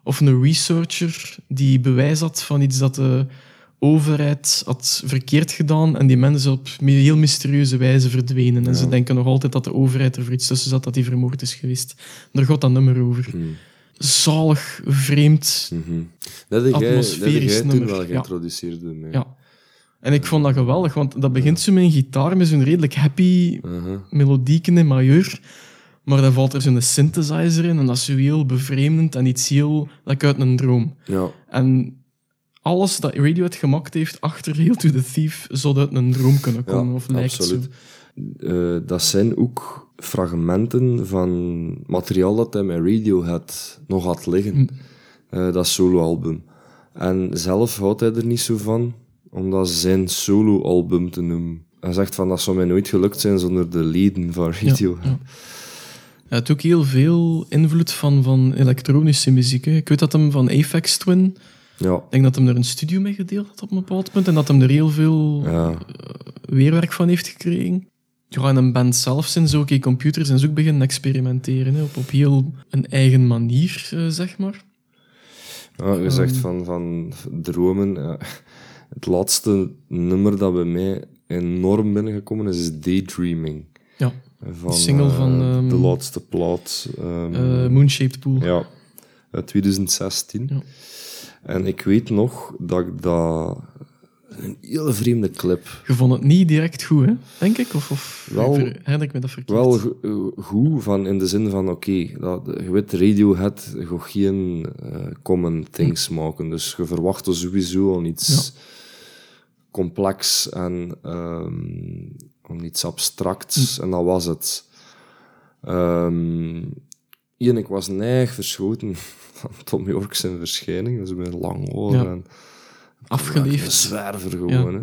of een researcher die bewijs had van iets dat de overheid had verkeerd gedaan en die mensen op heel mysterieuze wijze verdwenen. En ze denken nog altijd dat de overheid er voor iets tussen zat, dat hij vermoord is geweest. Daar gaat dat nummer over. Mhm. Zalig, vreemd, Mhm. Dat dat heb Atmosferisch jij toen nummer, wel ja. geïntroduceerd mij. ja. En ik vond dat geweldig, want dat begint zo met een gitaar met zo'n redelijk happy melodieken in majeur. Maar dan valt er zo'n synthesizer in en dat is zo heel bevreemdend en iets heel like uit een droom. Ja, En alles dat Radiohead gemaakt heeft achter Hail to the Thief zou uit een droom kunnen ja komen, of lijkt absoluut. zo. Eh, dat zijn ook fragmenten van materiaal dat hij met Radiohead nog had liggen. Hm. Eh, dat soloalbum. En zelf houdt hij er niet zo van, om dat zijn soloalbum te noemen. Hij zegt van, dat zou mij nooit gelukt zijn zonder de leden van Radiohead. ja. Hij had ook heel veel invloed van, van elektronische muziek. Hè. Ik weet dat hem van Aphex Twin, Ja, ik denk dat hem er een studio mee gedeeld had op een bepaald punt en dat hem er heel veel ja. weerwerk van heeft gekregen. Ja, en een band zelf zijn zo, oké, computers ze ook beginnen experimenteren, hè, op, op heel een eigen manier, eh, zeg maar. Ja, je zegt van, van dromen. ja. Het laatste nummer dat bij mij enorm binnengekomen is, is Daydreaming. Ja, Van, single eh, van, ehm, de laatste plaat. ehm, eh Moonshaped Pool. ja, uit 2016. Ja. En ik weet nog dat ik dat... Een hele vreemde clip. Je vond het niet direct goed, hè? denk ik? Of, of Wel- ik me dat verkeerd? Wel eh, goed, van in de zin van, oké, dat je weet, Radiohead gaat geen eh, common things maken. Dus je verwacht er sowieso al iets complex en ehm, om iets abstracts. En dat was het. Ehm Ian, ik was neig verschoten van Tom York zijn verschijning. Dat is met lang oor Ja. Afgeleefd. zwerver gewoon. Hè.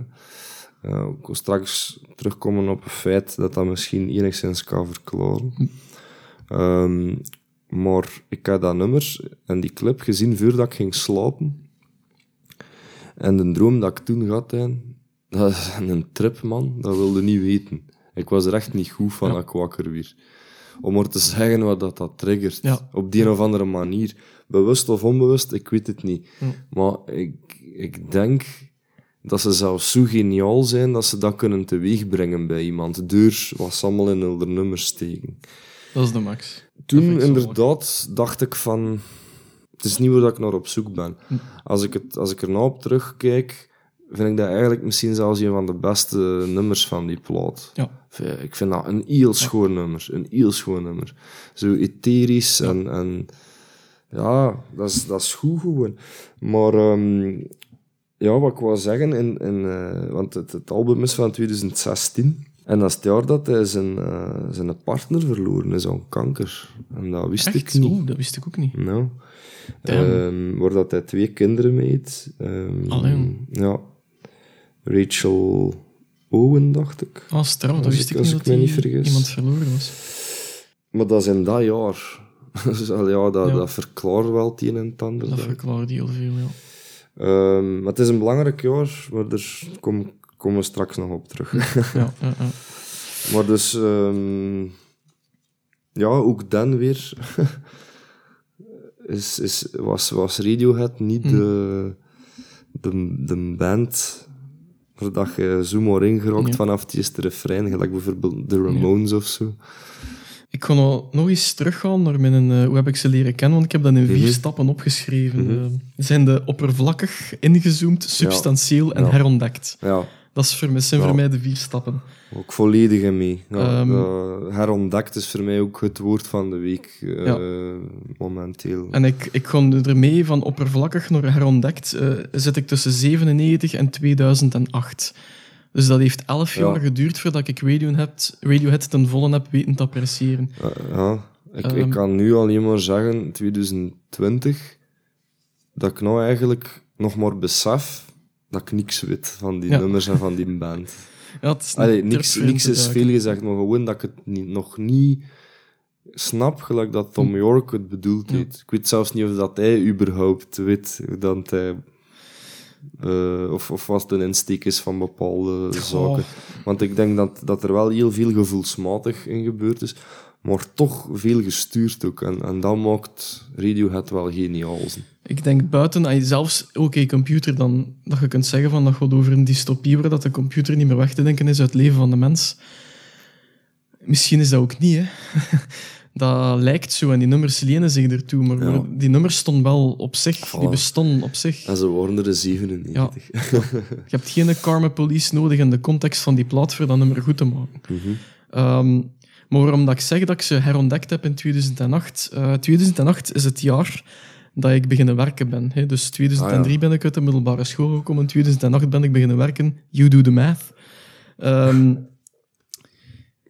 Ja, ik wil straks terugkomen op het feit dat dat misschien enigszins kan verklaren. Ehm, maar ik had dat nummer en die clip gezien voordat ik ging slapen. En de droom dat ik toen had, hè, dat is een trip, man. Dat wilde niet weten. Ik was er echt niet goed van Ja. dat ik wakker weer. Om maar te zeggen wat dat, dat triggert. Ja. Op die een of andere manier. Bewust of onbewust, ik weet het niet. Ja. Maar ik, ik denk dat ze zelfs zo geniaal zijn dat ze dat kunnen teweegbrengen bij iemand. Wat ze allemaal in hun nummers steken. Dat is de max. Toen inderdaad dacht ik van... Het is niet waar ik naar op zoek ben. Hm. Als ik, het, als ik er nou op terugkijk, vind ik dat eigenlijk misschien zelfs een van de beste nummers van die plaat. Ja. Ik vind dat een heel schoon nummer. Een heel schoon nummer. Zo etherisch en... en ja, dat is, dat is goed gewoon. Maar ehm, ja, wat ik wou zeggen, in, in, eh, want het, het album is van 2016. En dat is het jaar dat hij zijn, eh, zijn partner verloren is aan kanker. En dat wist ik niet. Oeh, dat wist ik ook niet. Nou. Ehm, waar dat hij twee kinderen mee heeft. Ehm, Allee. ja. Rachel Owen, dacht ik. Ah, straf, dat wist ik- ik, als niet ik me niet vergis. iemand verloren was. Maar dat is in dat jaar. dus, al ja, dat, Ja. dat verklaart wel het een en het ander. Dat verklaart heel veel, ja. Ehm, maar het is een belangrijk jaar, maar daar kom- komen we straks nog op terug. ja, ja, ja. maar dus, ehm, ja, ook dan weer is, is, was, was Radiohead niet de, de, de band waar dat je zo maar ingerokt Ja. vanaf het eerste refrein, gelijk bijvoorbeeld de Ramones of zo. Ik ga nog eens teruggaan naar mijn, eh, hoe heb ik ze leren kennen, want ik heb dat in vier Mhm. stappen opgeschreven. Eh, zijn de oppervlakkig, ingezoomd, substantieel en Ja. herontdekt. Ja, Dat is voor mij, zijn voor mij de vier stappen. Ook volledig in mee. Ehm. dat herontdekt is voor mij ook het woord van de week eh, momenteel. En ik, ik kon ermee van oppervlakkig naar herontdekt, eh, zit ik tussen 97 en 2008. Dus dat heeft elf Ja. jaar geduurd voordat ik Radiohead, Radiohead ten volle heb weten te appreciëren. Ja, ja. Ik, Ehm. ik kan nu alleen maar zeggen, 2020, dat ik nou eigenlijk nog maar besef dat ik niks weet van die nummers en van die band. Ja, is Allee, niks, niks is veel gezegd, maar gewoon dat ik het niet, nog niet snap, gelijk dat Tom York het bedoeld Hm. Ja. heeft. Ik weet zelfs niet of dat hij überhaupt weet dat hij... eh, of, of wat een insteek is van bepaalde zaken. Want ik denk dat, dat er wel heel veel gevoelsmatig in gebeurd is, maar toch veel gestuurd ook. En, en dat maakt Radiohead wel geniaal. Ik denk buiten, als je zelfs oké computer, dan dat je kunt zeggen van dat gaat over een dystopie waar dat de computer niet meer weg te denken is uit het leven van de mens. Misschien is dat ook niet, hè. Dat lijkt zo en die nummers lenen zich ertoe, maar Ja. die nummers stonden wel op zich, die bestonden op zich. En ze worden er de 97. Je hebt geen Karma Police nodig in de context van die plaat voor dat nummer goed te maken. Mhm. Ehm, maar waarom dat ik zeg dat ik ze herontdekt heb in 2008? Eh 2008 is het jaar dat ik beginnen werken ben. Hè. Dus 2003 Ah, ja. ben ik uit de middelbare school gekomen, in 2008 ben ik beginnen werken. You do the math. Ehm,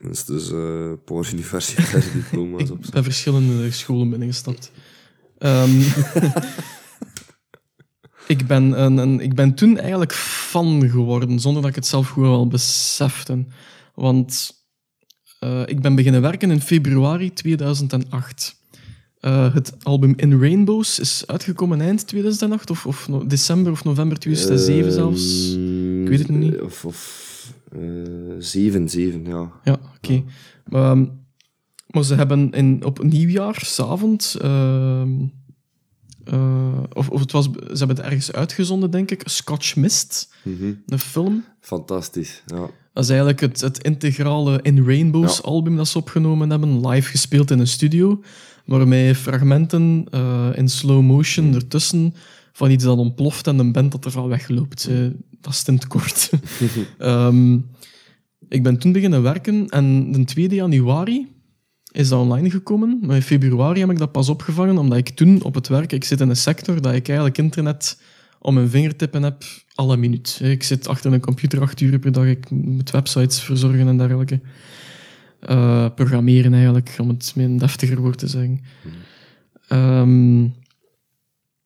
Dat is dus universitaire diploma's op. ik ben verschillende scholen binnengestapt. Ehm, ik, ben een, een, ik ben toen eigenlijk fan geworden, zonder dat ik het zelf goed wel besefte. Want eh, ik ben beginnen werken in februari 2008. Eh, het album In Rainbows is uitgekomen eind 2008, of, of no- december of november 2007 zelfs. Ik weet het niet. Of, of zeven, zeven, ja. Ja, oké. Ehm, maar ze hebben in, op nieuwjaarsavond... ehm, eh, of, of het was, ze hebben het ergens uitgezonden, denk ik. Scotch Mist, Mhm. een film. Fantastisch, ja. Dat is eigenlijk het, het integrale In Rainbows Ja. album dat ze opgenomen hebben, live gespeeld in een studio, waarmee fragmenten eh, in slow motion ertussen van iets dat ontploft en een band dat ervan wegloopt. Eh, dat het kort. Ehm, ik ben toen beginnen werken en de 2 januari is dat online gekomen. Maar in februari heb ik dat pas opgevangen, omdat ik toen op het werk... Ik zit in een sector dat ik eigenlijk internet om mijn vingertippen heb alle minuut. Ik zit achter een computer acht uur per dag. Ik moet websites verzorgen en dergelijke. Eh, programmeren eigenlijk, om het met een deftiger woord te zeggen. Ehm,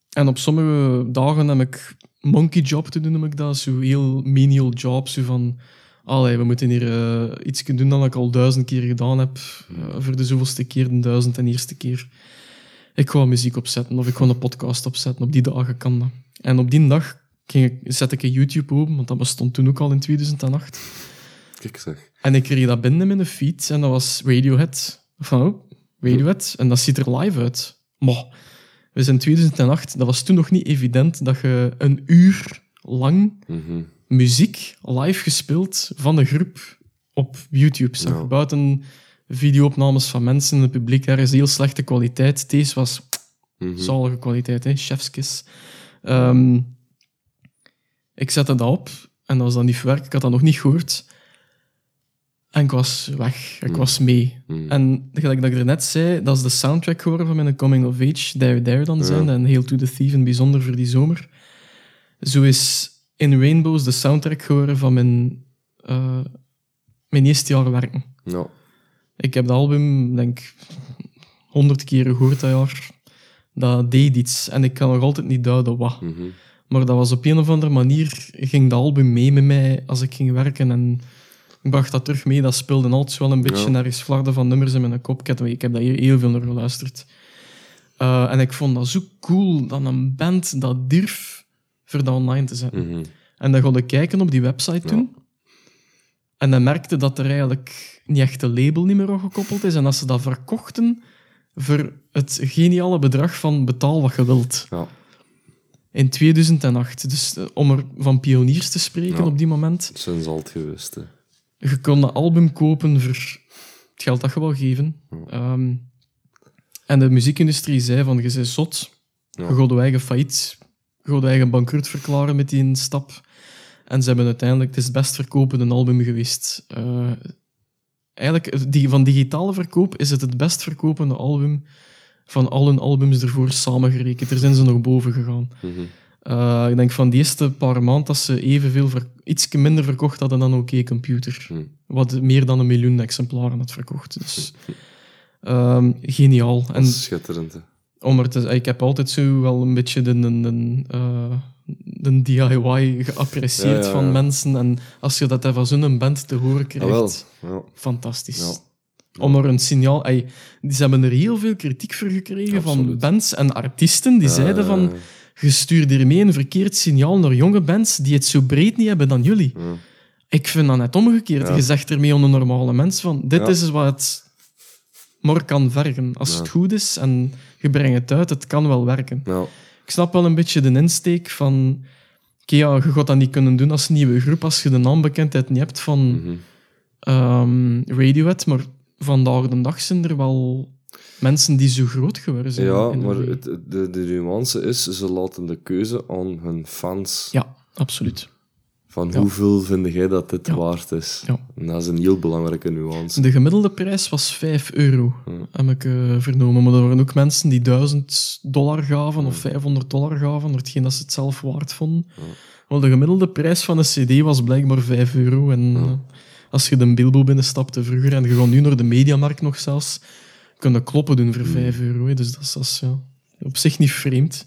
en op sommige dagen heb ik monkey job te doen, noem ik dat. Zo heel menial job, zo van... Allee, we moeten hier eh, iets kunnen doen dat ik al duizend keer gedaan heb. eh, voor de zoveelste keer, de duizend en eerste keer. Ik ga muziek opzetten of ik ga een podcast opzetten. Op die dagen kan dat. En op die dag ging ik, zet ik een YouTube open, want dat bestond toen ook al in 2008. Kijk zeg. En ik kreeg dat binnen in mijn feed en dat was Radiohead. Van, oh, Radiohead. En dat ziet er live uit. Maar we zijn in 2008, dat was toen nog niet evident dat je een uur lang Mhm. muziek live gespeeld van de groep op YouTube zag. Ja. Buiten videoopnames van mensen in het publiek, ergens heel slechte kwaliteit. Deze was Mhm. zalige kwaliteit, hè? chefskis. Ehm, ik zette dat op en dat was dan niet verwerkt. Ik had dat nog niet gehoord. En ik was weg. Ik was mee. Mhm. En gelijk dat ik er net zei, dat is de soundtrack geworden van mijn coming of age, There There dan zijn, en Hail to the Thief in het bijzonder voor die zomer. Zo is In Rainbows de soundtrack geworden van mijn, eh, mijn eerste jaar werken. Ja. Ik heb dat album, denk ik, honderd keer gehoord dat jaar. Dat deed iets. En ik kan nog altijd niet duiden wat. Mhm. Maar dat was op een of andere manier... ging dat album mee met mij als ik ging werken. En bracht dat terug mee. Dat speelde altijd wel een beetje Ja. naar eens flarden van nummers in mijn kop. Ik heb, ik heb daar heel, heel veel naar geluisterd. Eh, en ik vond dat zo cool dat een band dat durf voor dat online te zetten. Mhm. En dan ik kijken op die website Ja. toen. En dan merkte dat er eigenlijk niet echt een label niet meer aan gekoppeld is. En dat ze dat verkochten voor het geniale bedrag van betaal wat je wilt. Ja. In 2008. Dus eh, om er van pioniers te spreken Ja. op die moment. Zijn altijd geweest, hè. Je kon dat album kopen voor het geld dat je wil geven. Ehm, en de muziekindustrie zei van, je bent zot. Ja. Je gaat je eigen failliet. Je gaat je eigen bankroet verklaren met die stap. En ze hebben uiteindelijk, het is het best verkopende album geweest. Eh, eigenlijk, die, van digitale verkoop is het het best verkopende album van al hun albums ervoor samengerekend. Er zijn ze nog boven gegaan. Mhm. Eh, ik denk van die eerste paar maanden dat ze evenveel, iets minder verkocht hadden dan OK Computer. Hm. Wat meer dan een miljoen exemplaren had verkocht. Dus ehm, geniaal. En schitterend. hè. om er te, ik heb altijd zo wel een beetje de, de, de, eh, de DIY geapprecieerd Ja, ja, van mensen. En als je dat van zo'n band te horen krijgt, Jawel. Ja. fantastisch. Ja. Om er een signaal... ey, die- ze hebben er heel veel kritiek voor gekregen van bands en artiesten die zeiden Eh, van je stuurt hiermee een verkeerd signaal naar jonge bands die het zo breed niet hebben dan jullie. ja. Ik vind dat net omgekeerd. Ja. Je zegt ermee aan een normale mens van dit Ja. is wat het maar kan vergen. Als Ja. het goed is en je brengt het uit, het kan wel werken. Ik snap wel een beetje de insteek van... Oké, ja, je gaat dat niet kunnen doen als nieuwe groep als je de naambekendheid niet hebt van ehm, Radiohead, maar vandaag de dag zijn er wel mensen die zo groot geworden zijn. Ja, maar het, de, de nuance is, ze laten de keuze aan hun fans. Ja, absoluut. Van Ja. hoeveel vind jij dat dit Ja. waard is? Ja. En dat is een heel belangrijke nuance. De gemiddelde prijs was 5 euro, heb ik eh, vernomen. Maar er waren ook mensen die 1000 dollar gaven of 500 dollar gaven, door hetgeen dat ze het zelf waard vonden. Wel, de gemiddelde prijs van een cd was blijkbaar 5 euro. En eh, als je de Bilbo binnenstapte vroeger, en je gaat nu naar de Mediamarkt nog zelfs, kunnen kloppen doen voor 5 euro. hè. Dus dat is, dat is, ja, op zich niet vreemd.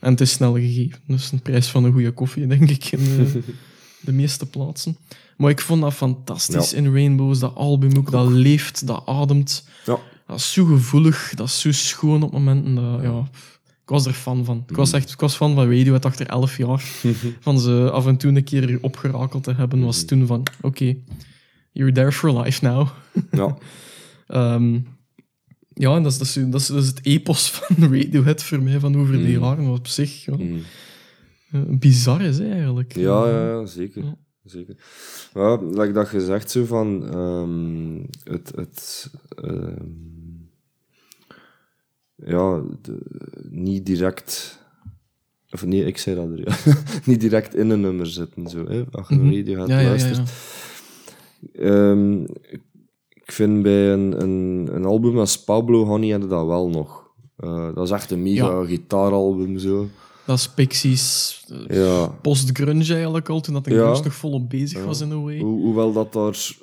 En het is snel gegeven. Dus een prijs van een goede koffie, denk ik, in eh, de meeste plaatsen. Maar ik vond dat fantastisch Ja. in Rainbows, dat album ook. Dat leeft, dat ademt. Ja. Dat is zo gevoelig, dat is zo schoon op momenten. Dat, ja, ik was er fan van. Ik was echt ik was fan van Radiohead achter elf jaar. van ze af en toe een keer opgerakeld te hebben, was toen van, oké, you're there for life now. Ja. Ehm, ja, en dat is, dat, is, dat, is, dat is het epos van Radiohead voor mij van over die jaren. Wat op zich ja, Mm. eh, bizar is, eigenlijk. Ja, ja, ja, zeker. Ja. zeker. Ja, like dat gezegd zo van ehm, het, het ehm, ja, de- niet direct of nee, ik zei dat er, ja. niet direct in een nummer zitten, zo, hè, als je een Mhm. radio gaat Ja, ja, ja, luisteren. ja. Ik vind bij een, een, een album als Pablo Honey hadden dat wel nog. Eh, dat is echt een mega Ja. gitaaralbum, zo. Dat is Pixies eh, Ja. post-grunge eigenlijk al, toen dat de Ja. grunge nog volop bezig was in a way. Ho- hoewel dat daar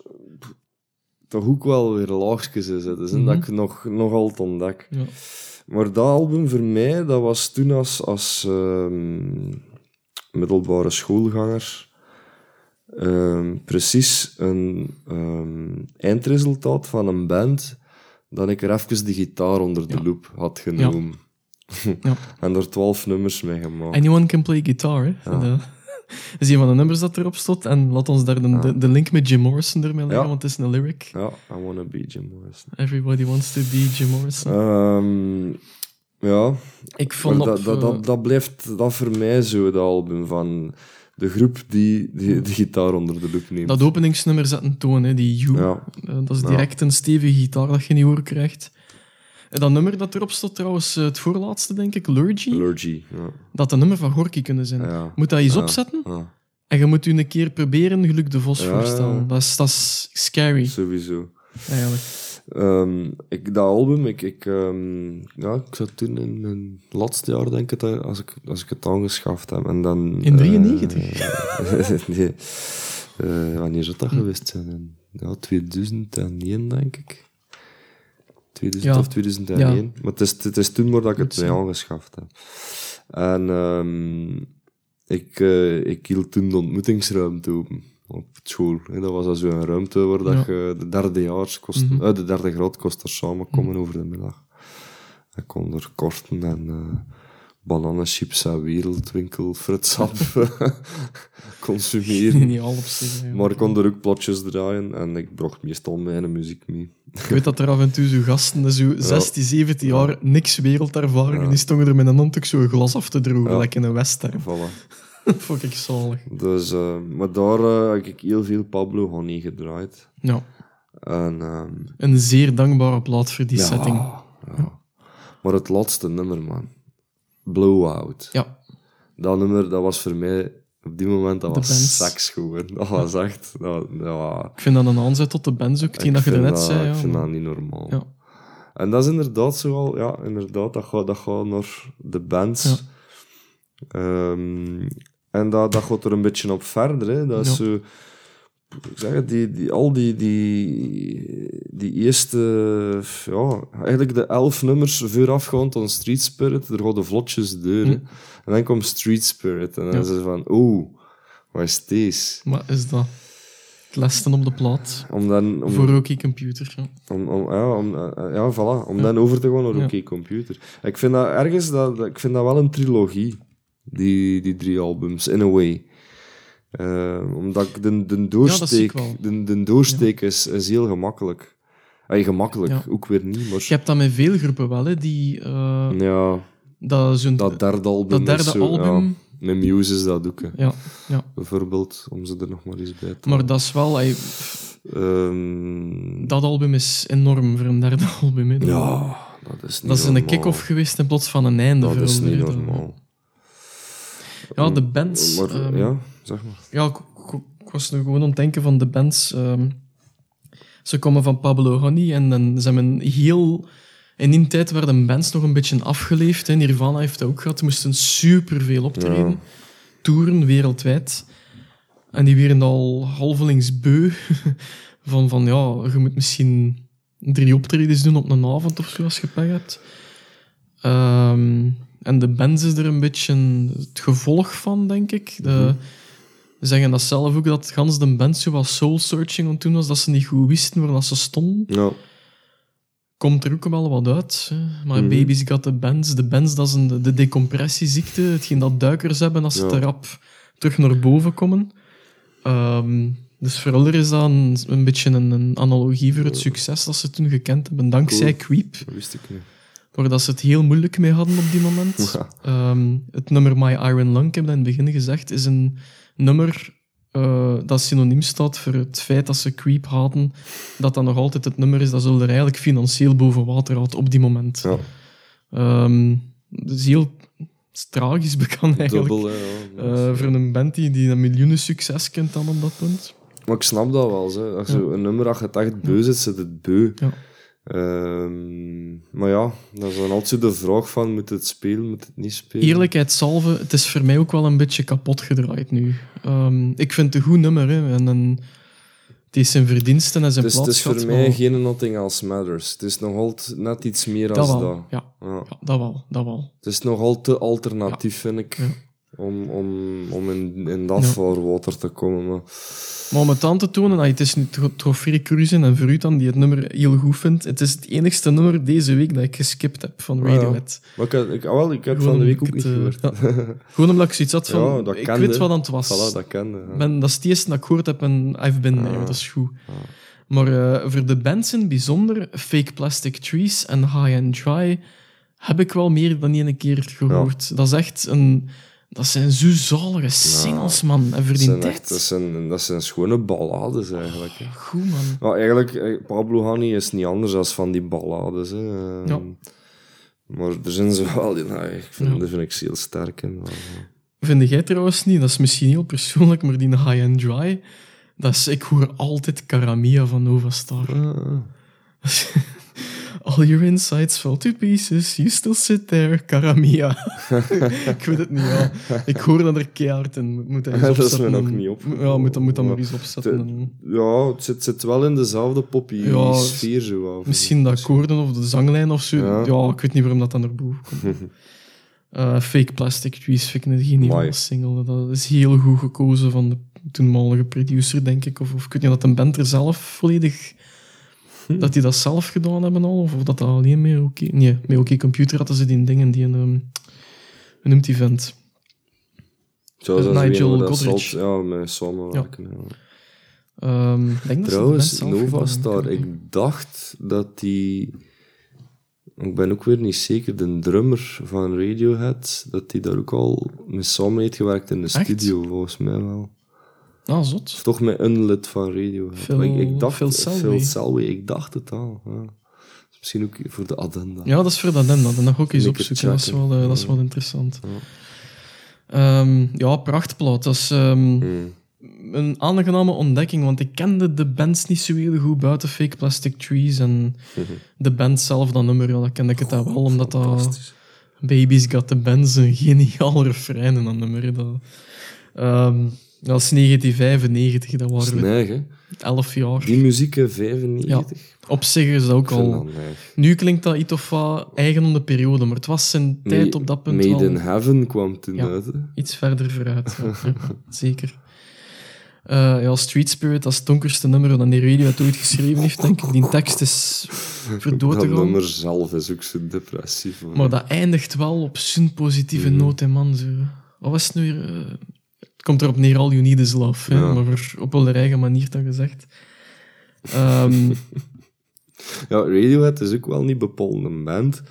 toch ook wel weer laagjes in zitten, mm Mhm. dat ik nog, nog altijd ontdek. Ja. Maar dat album voor mij, dat was toen als, als ehm, middelbare schoolganger ehm, precies een ehm, eindresultaat van een band dat ik er even de gitaar onder de Ja. loep had genomen. Ja. en er twaalf nummers mee gemaakt. Anyone can play guitar, hè. Ja. Dat is een van de nummers dat erop stond. En laat ons daar de, de, de link met Jim Morrison ermee leggen, want het is een lyric. Ja, I wanna be Jim Morrison. Everybody wants to be Jim Morrison. Ehm, ja, ik vond op, dat, dat, eh, dat, dat blijft dat voor mij zo, dat album van de groep die die de gitaar onder de loep neemt. dat openingsnummer zet een toon, hè, die You. Ja. Eh, dat is Ja. direct een stevige gitaar dat je niet horen krijgt. En dat nummer dat erop stond trouwens, eh, het voorlaatste denk ik, Lurgy. Allergy. Ja. dat een nummer van Gorky kunnen zijn. Ja. Moet dat eens opzetten en je moet u een keer proberen Geluk de Vos voorstellen. Dat is, dat is scary, sowieso. eigenlijk. Ehm, ik, dat album, ik, ik, ehm, ja, ik zat toen in mijn laatste jaar, denk ik, als ik, als ik het aangeschaft heb. En dan, In eh, 93? nee. Eh, wanneer zou dat geweest zijn? Ja, 2001, denk ik. 2000 Ja. of 2001. Maar het is, het is toen maar dat ik het zijn. aangeschaft heb. En ehm, ik, eh, ik hield toen de ontmoetingsruimte open op school. hè. Dat was zo een ruimte waar dat Ja. je de kost, Mhm. eh, de derde graad kost er samenkomen over de middag. Ik kon er korten en eh bananenchips en wereldwinkel consumeren. Niet op zich. hè. Maar ik kon er ook plotjes draaien en ik bracht meestal mijn muziek mee. Ik weet dat er af en toe zo gasten, zo 16, 17 jaar, niks wereldervaring, Ja. en die stonden er met een hand ook zo een glas af te drogen, like in een western. Voilà. Vond ik zalig. Dus, eh, maar daar eh, heb ik heel veel Pablo Honey gedraaid. Ja, En, ehm, een zeer dankbare plaat voor die ja, setting. ja. Maar het laatste nummer, man. Blowout. Ja, Dat nummer, dat was voor mij Op die moment, dat De was bands. seks gewoon. Dat was echt... Dat, ja, Ik vind dat een aanzet tot de bands ook, die dat je net zei. Ik Ja, vind dat niet normaal. Ja. En dat is inderdaad zoal... Ja, inderdaad, dat gaat, dat gaat naar de bands. Ja. En dat, dat gaat er een beetje op verder. Hè. Dat is Ja. zo... Ik zeg het, die, die, al die, die, die eerste... Ja, eigenlijk de elf nummers voorafgaand aan Street Spirit, er gaan de vlotjes deur. Hm. En dan komt Street Spirit. En dan Ja. is het van... Oeh, wat is deze? Maar is dat het op de plaat? Om dan... Om, Voor Rocky Computer. Ja. Om, om, ja, om, eh, ja, voilà, om dan over te gaan naar. OK Computer. Ik vind dat ergens, dat- ik vind dat wel een trilogie, die, die drie albums, in a way. Eh, omdat ik de, de doorsteek, de, de doorsteek is, is heel gemakkelijk. Ay, gemakkelijk, Ja. ook weer niet, maar... Je hebt dat met veel groepen wel, hè, die... eh, Ja, dat zo'n- dat derde album dat is derde zo, album... Met Muse is dat ook, hè. Ja, ja. bijvoorbeeld, om ze er nog maar eens bij te Maar dat is wel... Ehm, dat album is enorm voor een derde album. Hè. ja, dat is niet Dat is een kick-off geweest in plaats van een einde. Dat is niet normaal. Ja, de bands... Maar, ehm, ja, zeg maar. Ja, ik, ik- ik was nu gewoon aan het denken van de bands. ehm, ze komen van Pablo Honey en dan ze hebben heel... In die tijd werden bands nog een beetje afgeleefd. Hè. Nirvana heeft dat ook gehad. Ze moesten superveel optreden. Ja. Toeren wereldwijd. En die werden al halvelings beu. van, van ja, je moet misschien drie optredens doen op een avond of zo als je pech hebt. Ehm, en de bands is er een beetje het gevolg van, denk ik. De, Ze zeggen dat zelf ook, dat gans de band zo wat soul-searching aan het doen was, dat ze niet goed wisten waar dat ze stonden. Ja, Komt er ook wel wat uit. Hè. Maar Mhm. Baby's Got the Bands. De bands, dat is een, de decompressieziekte. Hetgeen dat duikers hebben als ze Ja. te rap terug naar boven komen. Ehm, dus voor is dat een, een beetje een, een analogie voor het succes dat ze toen gekend hebben. Dankzij Creep, dat wist ik niet. Waar dat ze het heel moeilijk mee hadden op die moment. Ja. Ehm, het nummer My Iron Lung, ik heb dat in het begin gezegd, is een nummer eh, dat synoniem staat voor het feit dat ze Creep hadden. Dat dat nog altijd het nummer is dat ze er eigenlijk financieel boven water had op die moment. Ja, Ehm, dat is heel tragisch bekend eigenlijk. dubbel, hè, ja. Eh, voor een band die, die een miljoenen succes kent dan op dat punt. Maar ik snap dat wel. Als je een nummer, als je het echt beu zit, zit het beu. Ja. Ehm, maar ja, dat is dan altijd de vraag van, moet het spelen, moet het niet spelen? Eerlijkheid salve, het is voor mij ook wel een beetje kapot gedraaid nu. Ehm, ik vind het een goed nummer. Hè, en, en het is zijn verdiensten en zijn is, het is voor mij maar- geen Nothing Else Matters. Het is nog altijd net iets meer Dat wel, dat. ja. Ja. Ja, dat wel, dat wel. Het is nogal te alternatief, vind ik, Ja. Om, om, om in, in dat Ja. vaarwater te komen. Maar Maar om het aan te tonen, ah, het is nu Free Cruisen en voor u dan, die het nummer heel goed vindt. Het is het enigste nummer deze week dat ik geskipt heb van Ah, ja. Radiohead. Maar ik, ah, wel, ik heb Gewoon van de week ook niet gehoord. eh, ja. Gewoon omdat ik zoiets had van, ik kende. weet wat aan het was. Voilà, dat kende. ben, dat is het eerste dat ik gehoord heb en I've been there, dat is goed. Maar eh, voor de bands in bijzonder, Fake Plastic Trees en High and Dry, heb ik wel meer dan één keer gehoord. Dat is echt een... Dat zijn zo zalige singles, man. En voor dat, echt, dat, zijn, dat zijn schone ballades eigenlijk. hè. Goed, man. Maar eigenlijk, eh, Pablo Honey is niet anders dan van die ballades. Hè. Ehm, Ja. Maar er zijn ze wel, die- nou, ik vind, Ja. dat vind ik heel sterk maar, eh. Vind jij trouwens niet, dat is misschien heel persoonlijk, maar die High and Dry, dat is, ik hoor altijd Karamia van Nova Star. Ah, All your insides fall to pieces, you still sit there, Karamia. ik weet het niet, ja. Ik hoor dat er keihard in. Moet, dat eens Dat is me opzetten nog niet opgevallen. Ja, moet dat, moet dat maar eens opzetten. en- ja, het zit, zit wel in dezelfde poppy Ja, sfeer zo af. Misschien de akkoorden of de zanglijn of zo. Ja. Ja. ik weet niet waarom dat dan naar boven komt. Eh, Fake Plastic Trees vind ik een geniale Amai. single. Dat is heel goed gekozen van de toenmalige producer, denk ik. Of, of ik weet niet dat een band er zelf volledig... Hm. Dat die dat zelf gedaan hebben al, of dat dat alleen met oké... Nee, met oké computer hadden ze die dingen, die een... ehm, hoe noemt die vent? Zoals als Nigel dat Godrich. ja, met samenwerken. Ja. Ehm, denk dat Trouwens, zelf Nova Star, ik dacht dat die... Ik ben ook weer niet zeker, de drummer van Radiohead, dat die daar ook al mee samen heeft gewerkt in de Echt? studio, volgens mij wel. Ah, zot. Toch met een lid van. Phil- Maar ik, ik dacht, Phil Selway. Phil Selway, ik dacht het al. Ja. Dus Misschien ook voor de addenda. Ja, dat is voor dat. En dat ga ik eens opzoeken. Dat is, wel, eh, dat is wel interessant. Ja. Ehm, ja, prachtplaat. Dat is ehm, Hmm. een aangename ontdekking, want ik kende de bands niet zo heel goed buiten Fake Plastic Trees en de band zelf, dat nummer, ja, dat kende ik het wel, omdat dat. Baby's Got the Bands een geniaal refrein in dat nummer. Dat, ehm, dat is 1995, dat waren we. 11 jaar. Die muziek in 95. Op zich is dat ook al... Nu klinkt dat iets of wat eigen om de periode, maar het was zijn tijd op dat punt Made wel in Heaven kwam toen Ja. uit. hè. iets verder vooruit. Ja, ja, zeker. Eh, ja, Street Spirit, dat is het donkerste nummer dat Radio het ooit geschreven heeft, denk ik. Die tekst is verdood Dat te gaan. nummer zelf is ook zo depressief. hoor. Maar dat eindigt wel op zo'n positieve Mhm. noot, man. Zo. Wat was het nu weer? Komt erop neer, all you need is love. Hè? Ja. Maar op wel de eigen manier dat gezegd. Ehm, Ja, Radiohead is ook wel niet bepaald een band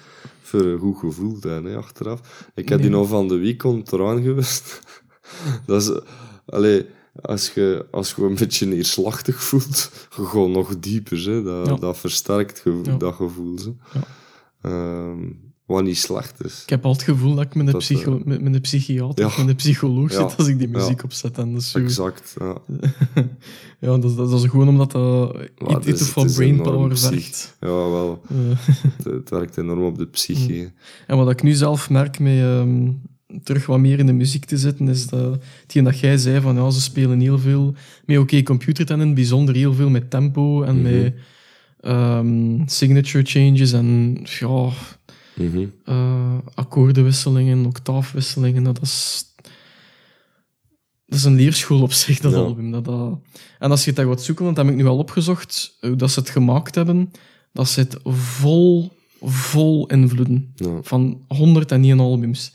voor een goed gevoel hebben, hè, achteraf. Ik heb die nog van de weekend eraan geweest. dat is... Allee, als je, als je een beetje neerslachtig voelt, gaat nog dieper. Hè. Dat, Ja. dat versterkt gevo- Ja. dat gevoel. Hè. Ja. Wat niet slecht is. ik heb altijd het gevoel dat ik met een, psycho eh, met, met een psychiater ja. of met een psycholoog zit als ik die muziek opzet. En dat is zo, Exact. Ja. ja, dat, is- dat is gewoon omdat dat iets van brainpower vergt. ja, wel. Het, werkt enorm op de psyche. hè. En wat ik nu zelf merk met ehm, terug wat meer in de muziek te zitten, is dat hetgeen dat jij zei van ja, ze spelen heel veel met oké computer en in het bijzonder heel veel met tempo en Mhm. met ehm, signature changes en ja, Mhm. eh, akkoordenwisselingen, octaafwisselingen. Dat is, dat is een leerschool op zich, dat Ja. album. Dat, dat... En als je het daar gaat zoeken, want dat heb ik nu wel opgezocht, hoe dat ze het gemaakt hebben, dat zit vol, vol invloeden Ja. van 101 albums.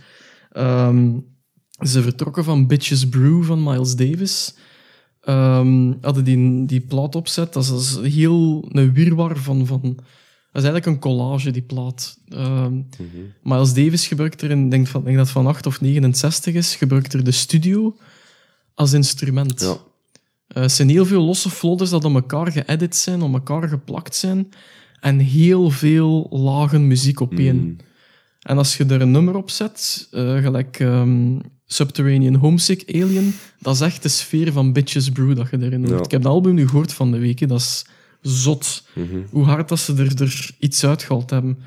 Ehm, ze vertrokken van Bitches Brew van Miles Davis. Ehm, hadden die, die plaat opzet. Dat is, dat is heel een wirwar van, van... Dat is eigenlijk een collage, die plaat. Ehm, Mhm. Miles Davis gebruikt er, in, denk, van, denk dat het van 8 of 69 is, gebruikt er de studio als instrument. Ja. Eh, het zijn heel veel losse folders dat op elkaar geëdit zijn, op elkaar geplakt zijn. En heel veel lagen muziek op één. Mm. En als je er een nummer op zet, eh, gelijk ehm, Subterranean Homesick Alien, dat is echt de sfeer van Bitches Brew dat je erin hoort. Ja. Ik heb dat album nu gehoord van de week, dat is zot. Mhm. Hoe hard dat ze er, er iets uitgehaald hebben.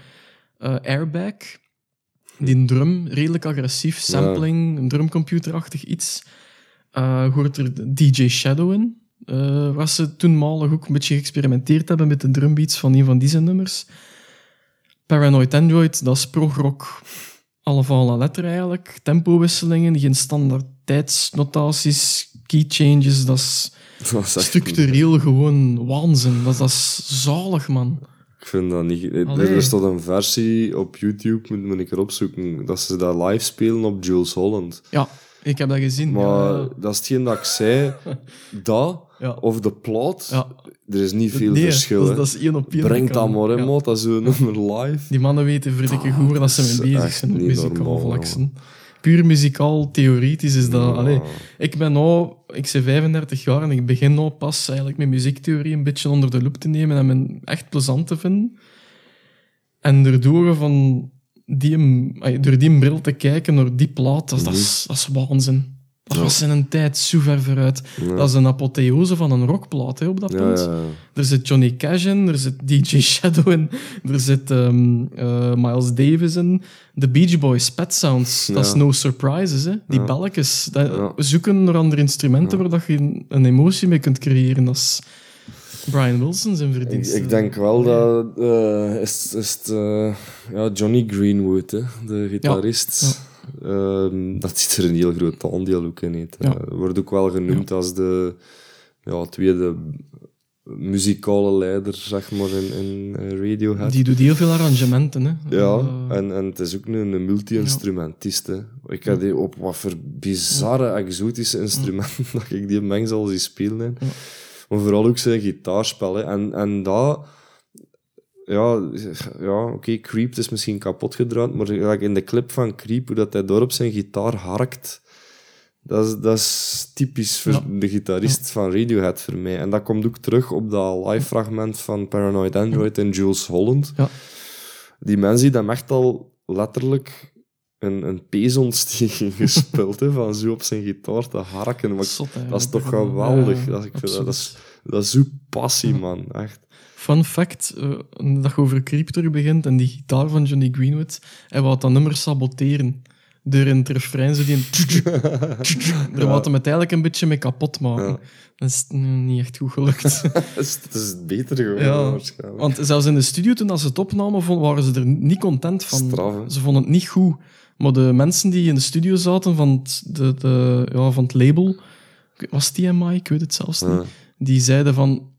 Eh, Airbag, die drum, redelijk agressief, sampling, een drumcomputerachtig iets. Eh hoort er DJ Shadow in, eh, waar ze toenmalig ook een beetje geëxperimenteerd hebben met de drumbeats van een van deze nummers. Paranoid Android, dat is progrock alle van la letter eigenlijk. Tempowisselingen, geen standaard tijdsnotaties, key changes, dat is is structureel gewoon waanzin. Dat, dat is zalig, man. Ik vind dat niet... Er Allee. er staat een versie op YouTube, moet, moet ik erop zoeken, dat ze dat live spelen op Jules Holland. Ja, ik heb dat gezien. Maar ja. dat is hetgeen dat ik zei. Dat, Ja. of de plot, Ja. er is niet veel Nee, verschil. Dat, is- dat is één op één. Breng dat maar, maat, dat is zo'n nummer live. Die mannen weten verdikke goed waar dat ze is mee bezig zijn op vlaksen. Puur muzikaal, theoretisch is dat... Allee, ik ben nou... Ik ben 35 jaar en ik begin nou pas eigenlijk met muziektheorie een beetje onder de loep te nemen en me echt plezant te vinden. En erdoor van die, door die bril te kijken naar die plaat, dat, dat, is, dat is waanzin. Dat was in een tijd zo ver vooruit. Ja. Dat is een apotheose van een rockplaat hè, op dat punt. ja, ja. Er zit Johnny Cash in, er zit DJ Shadow in, er zit eh, Miles Davis in. De Beach Boys, Pet Sounds, dat is no surprises. Hè. Die belletjes, dat, zoeken naar andere instrumenten waar dat je een, emotie mee kunt creëren. Dat is Brian Wilson zijn verdienste. ik denk wel dat eh, is, is het, eh, ja, Johnny Greenwood, hè, de gitarist, ehm, dat hij er een heel groot aandeel ook in. Ja. Eh, wordt ook wel genoemd als de ja, tweede muzikale leider, zeg maar, in, in Radiohead. Die doet heel veel arrangementen. Hè. Ja, Eh, en, en het is ook een, een multi-instrumentist. hè. Ik heb die op wat voor bizarre, exotische instrumenten dat ik die mengsel zie spelen. hè. Ja. Maar vooral ook zijn gitaarspel. hè. En, en dat... Ja, ja oké, Creep is misschien kapot gedraaid, maar like in de clip van Creep, hoe dat hij door op zijn gitaar harkt, dat is, dat is typisch voor Ja. de gitarist van Radiohead voor mij. En dat komt ook terug op dat live fragment van Paranoid Android en Jules Holland Ja. die mensen die hem echt al letterlijk een, een peesontsteking gespeeld, hè, van zo op zijn gitaar te harken. Maar Zot, hè, dat is toch geweldig. dat, ik vind dat, dat, is, dat is zo passie, man. Echt. Fun fact, eh, dat je over Creep terug begint en die gitaar van Johnny Greenwood, hij wou dat nummer saboteren. Door in het refrein zo die een... Daar wou hem het eigenlijk een beetje mee kapot maken. Ja. Dat is niet echt goed gelukt. Het is, beter geworden, Ja, waarschijnlijk. Want zelfs in de studio, toen dat ze het opnamen, vond- waren ze er niet content van. Straf, ze vonden het niet goed. Maar de mensen die in de studio zaten van het, de, de, ja, van het label, was TMI? Ik weet het zelfs niet. Ja. Die zeiden van,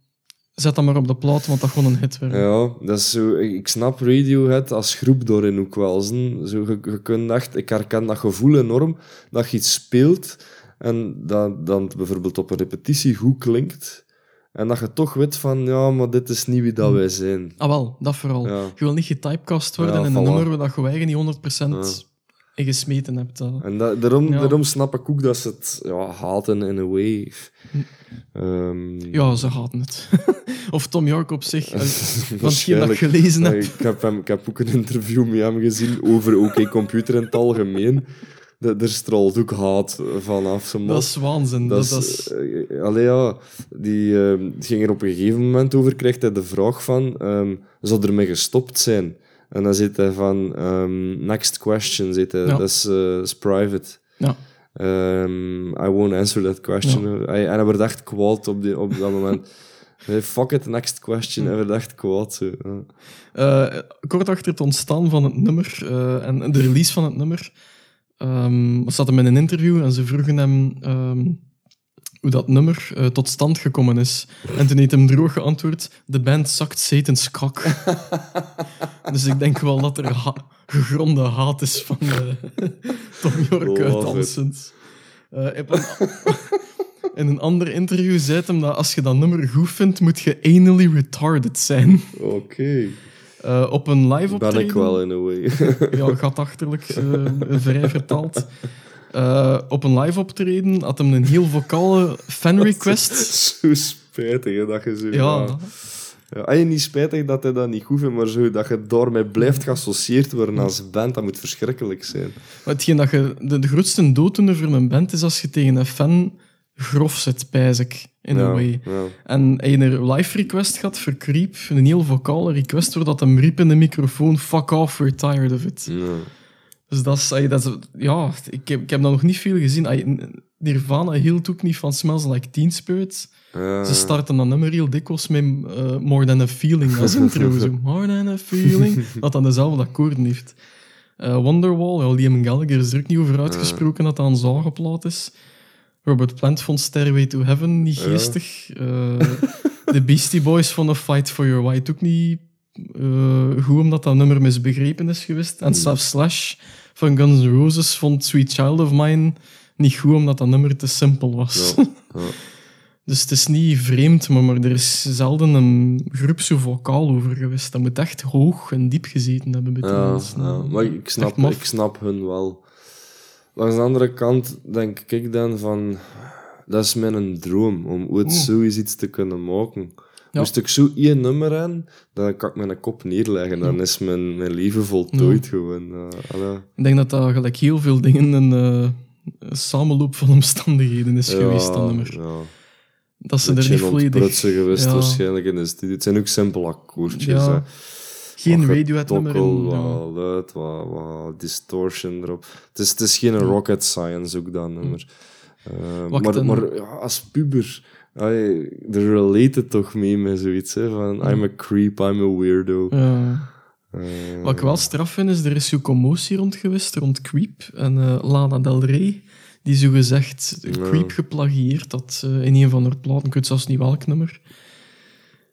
zet dat maar op de plaat, want dat gewoon een hit werd. Ja, dat is zo, ik snap Radiohead als groep daarin ook wel. Zo, je, je kunt echt, ik herken dat gevoel enorm, dat je iets speelt en dat dan bijvoorbeeld op een repetitie goed klinkt. En dat je toch weet van, ja, maar dit is niet wie dat wij zijn. Ah wel, dat vooral. Ja. Je wil niet getypecast worden Ja, in een voilà. nummer waar je je eigen niet 100% in gesmeten hebt. eh. En dat, daarom, Ja. daarom snap ik ook dat ze het ja, haten in a way. Ehm, Ja, ze haten het. of Tom York op zich. eh, Van hetgeen dat ik gelezen heb. ik, heb hem, ik heb ook een interview met hem gezien over OK Computer in het algemeen. De- Er straalt ook haat vanaf. Dat is waanzin. Dat Dat, is, eh, allee, ja, die eh, die ging er op een gegeven moment over, krijgt hij de vraag van, ehm zou ermee gestopt zijn? En dan zit hij van, ehm, next question, zit hij, Ja. dat is, eh, is private. ja. Ehm, I won't answer that question. En hij werd echt kwaad op, die, op dat moment. Hey, fuck it, next question. Hij werd echt kwaad. Zo. Eh, kort achter het ontstaan van het nummer eh, en de release van het nummer, ehm zat hem in een interview en ze vroegen hem hoe dat nummer eh, tot stand gekomen is. En toen heeft hem droog geantwoord: De band zakt Satan's kak. dus ik denk wel dat er ha- gegronde haat is van eh, Tom York uit it. alleszins. Eh, in een ander interview zei hij dat als je dat nummer goed vindt, moet je anally retarded zijn. Oké. Eh, op een live optreden. Ben ik wel in a way. Ja, gatachterlijk, eh, vrij vertaald. Eh, op een live optreden had hem een heel vocale fan request. zo spijtig hè, dat je zo. Ja, Ja, en je niet spijtig dat hij dat niet goed vindt, maar zo dat je daarmee blijft geassocieerd worden als band, dat moet verschrikkelijk zijn. maar hetgeen dat je, de, de grootste dooddoener voor een band is als je tegen een fan grof zit, pijs ik, in ja, a way. Ja. En hij een live request gehad voor Creep, een heel vocale request, waar dat hem riep in de microfoon, fuck off, we're tired of it. Ja. Dus dat is, dat is ja, ik heb, ik heb dat nog niet veel gezien. Nirvana hield ook niet van Smells Like Teen Spirit. Ja. Ze starten dan nummer heel dikwijls met eh, More Than a Feeling als intro. Zo, More Than a Feeling. Dat dan dezelfde akkoorden heeft. Eh, Wonderwall, ja, Liam Gallagher is er ook niet over uitgesproken dat dat een zageplaat is. Robert Plant vond Stairway to Heaven niet geestig. Eh, de Beastie Boys vonden Fight for Your White ook niet goed, omdat dat nummer misbegrepen is geweest. En zelfs Slash van Guns N' Roses vond Sweet Child of Mine niet goed, omdat dat nummer te simpel was. Ja, ja. Dus het is niet vreemd, maar, maar er is zelden een groep zo vocaal over geweest. Dat moet echt hoog en diep gezeten hebben bij Ja, maar ik snap, ik snap hun wel. Langs de andere kant denk ik dan van... Dat is mijn droom, om ooit zoiets iets te kunnen maken. Ja. Moest ik zo één nummer aan, dan kan ik mijn kop neerleggen. Dan is mijn, mijn leven voltooid gewoon. Allee. Ik denk dat dat gelijk heel veel dingen een, eh, een samenloop van omstandigheden is geweest, dat nummer. Dat ze er niet volledig... geweest waarschijnlijk in de studio. Het zijn ook simpele akkoordjes. Hè. Geen Wat Radiohead-nummer. Wat luid, wat, wat distortion erop. Het is, het is geen rocket science ook, dat nummer. Eh, Wat maar dan- maar als puber, ai, er relate toch mee met zoiets. Hè, van, I'm a creep, I'm a weirdo. Ja. Eh, Wat ik wel straf vind, is er is zo'n commotie rond geweest, rond Creep en eh, Lana Del Rey, die zogezegd Creep geplagieerd had eh, in een van haar platen. Ik weet zelfs niet welk nummer.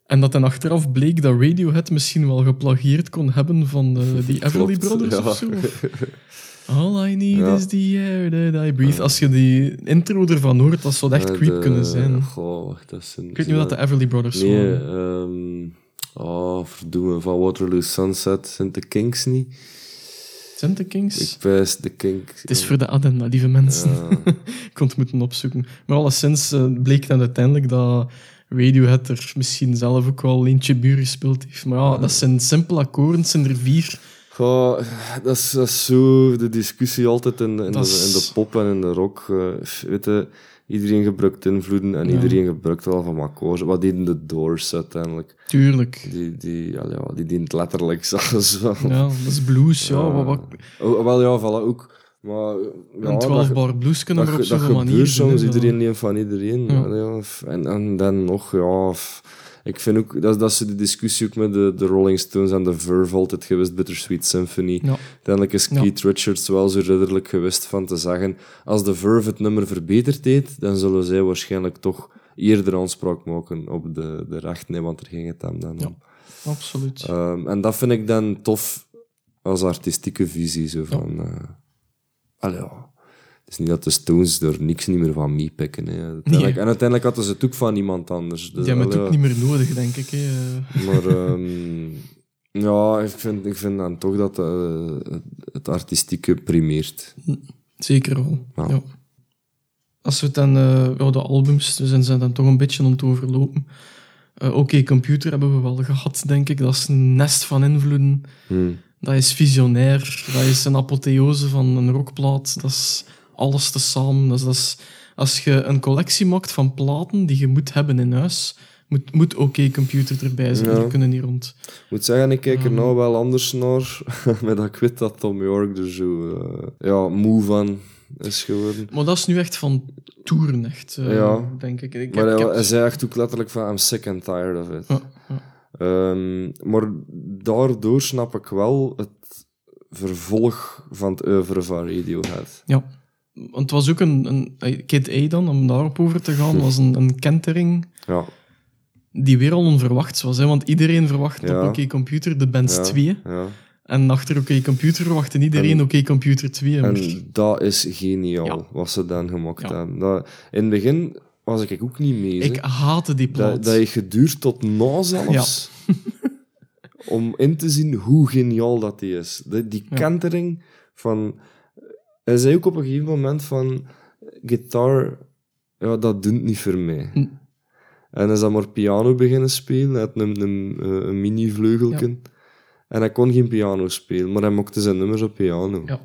En dat dan achteraf bleek dat Radiohead misschien wel geplagieerd kon hebben van die Everly Brothers ja. of zo. All I need Ja. is the air that I breathe. Als je die intro ervan hoort, dat zou echt Creep de- kunnen zijn. Goh, wacht, dat zijn... Ik weet niet wat de Everly Brothers Nee, ehm oh, verdoemen, van Waterloo Sunset zijn de Kinks niet. Zijn de Kings? Ik wijs de Kinks. Het is voor de agenda, lieve mensen. Ja. ik kon het moeten opzoeken. Maar alleszins eh, bleek dan uiteindelijk dat Radiohead er misschien zelf ook wel eentje buur gespeeld heeft. Maar ja, dat zijn simpele akkoorden, zijn er vier. Goh, dat, is, dat is zo de discussie altijd in, de- in, de, is- in de pop en in de rock. eh, weet je, iedereen gebruikt invloeden en Ja. iedereen gebruikt wel van akkoorden. Wat deden de Doors uiteindelijk? Tuurlijk. Die, die, ja, ja, die dient letterlijk zelfs wel. Ja, dat is blues, ja. Wat, wat, Oh, wel ja, voilà, ook. Maar ja, een 12 bar blues kunnen we op manieren gebeurt soms, iedereen neemt van iedereen. En, en dan nog, ja... f- Ik vind ook, dat, dat is de discussie ook met de, de Rolling Stones en de Verve altijd geweest, Bittersweet Symphony. Ja. Uiteindelijk is Ja. Keith Richards wel zo ridderlijk geweest van te zeggen, als de Verve het nummer verbeterd deed, dan zullen zij waarschijnlijk toch eerder aanspraak maken op de, de rechten, want er ging het hem dan Ja. om. Absoluut. Ehm, en dat vind ik dan tof als artistieke visie. Zo van, eh, allee, ja. Het is niet dat de Stones er niks niet meer van meepikken. hè. Uiteindelijk- Nee. En uiteindelijk hadden ze het ook van iemand anders. Dus, Die hebben het ook niet meer nodig, denk ik. Hè. Maar ehm, ja, ik vind, ik vind dan toch dat eh, het, het artistieke primeert. Zeker wel. Ja. Ja. Als we dan, ja, de albums, we zijn ze dan toch een beetje om te overlopen. Eh, Oké, computer hebben we wel gehad, denk ik. Dat is een nest van invloeden. Hmm. Dat is visionair. Dat is een apotheose van een rockplaat. Dat is alles tezamen. Is, dat is, als je een collectie maakt van platen die je moet hebben in huis, moet, moet oké computer erbij zijn. Ja. Kunnen niet rond. Ik moet zeggen, ik kijk er Ehm. nou wel anders naar. met dat ik weet dat Tom York er zo eh, ja, moe van is geworden. Maar dat is nu echt van toeren, echt, eh, Ja. denk ik. ik Maar heb- hij, ik heb- hij zei echt ook letterlijk van, I'm sick and tired of it. Ja. Ehm, maar daardoor snap ik wel het vervolg van het oeuvre van Radiohead. Ja, want het was ook een, een eh, Kid A dan, om daarop over te gaan, was een, een kentering Ja, die weer al onverwachts was. Hè? Want iedereen verwacht Ja. op Oké Computer de bands ja, 2. ja. En achter Oké Computer verwachtte iedereen En- Oké Computer 2. maar- En dat is geniaal, wat ze dan gemaakt hebben. Dat, in het begin was ik ook niet mee. ik haatte die plaat. dat, dat heeft geduurd tot na zelfs. om in te zien hoe geniaal dat die is. Die, kentering van... Hij zei ook op een gegeven moment van... Gitaar, ja, dat doet niet voor mij. Hm. En hij is dan maar piano beginnen spelen. Hij had een, een, eh, een mini-vleugelken. En hij kon geen piano spelen, maar hij maakte zijn nummers op piano. Ja.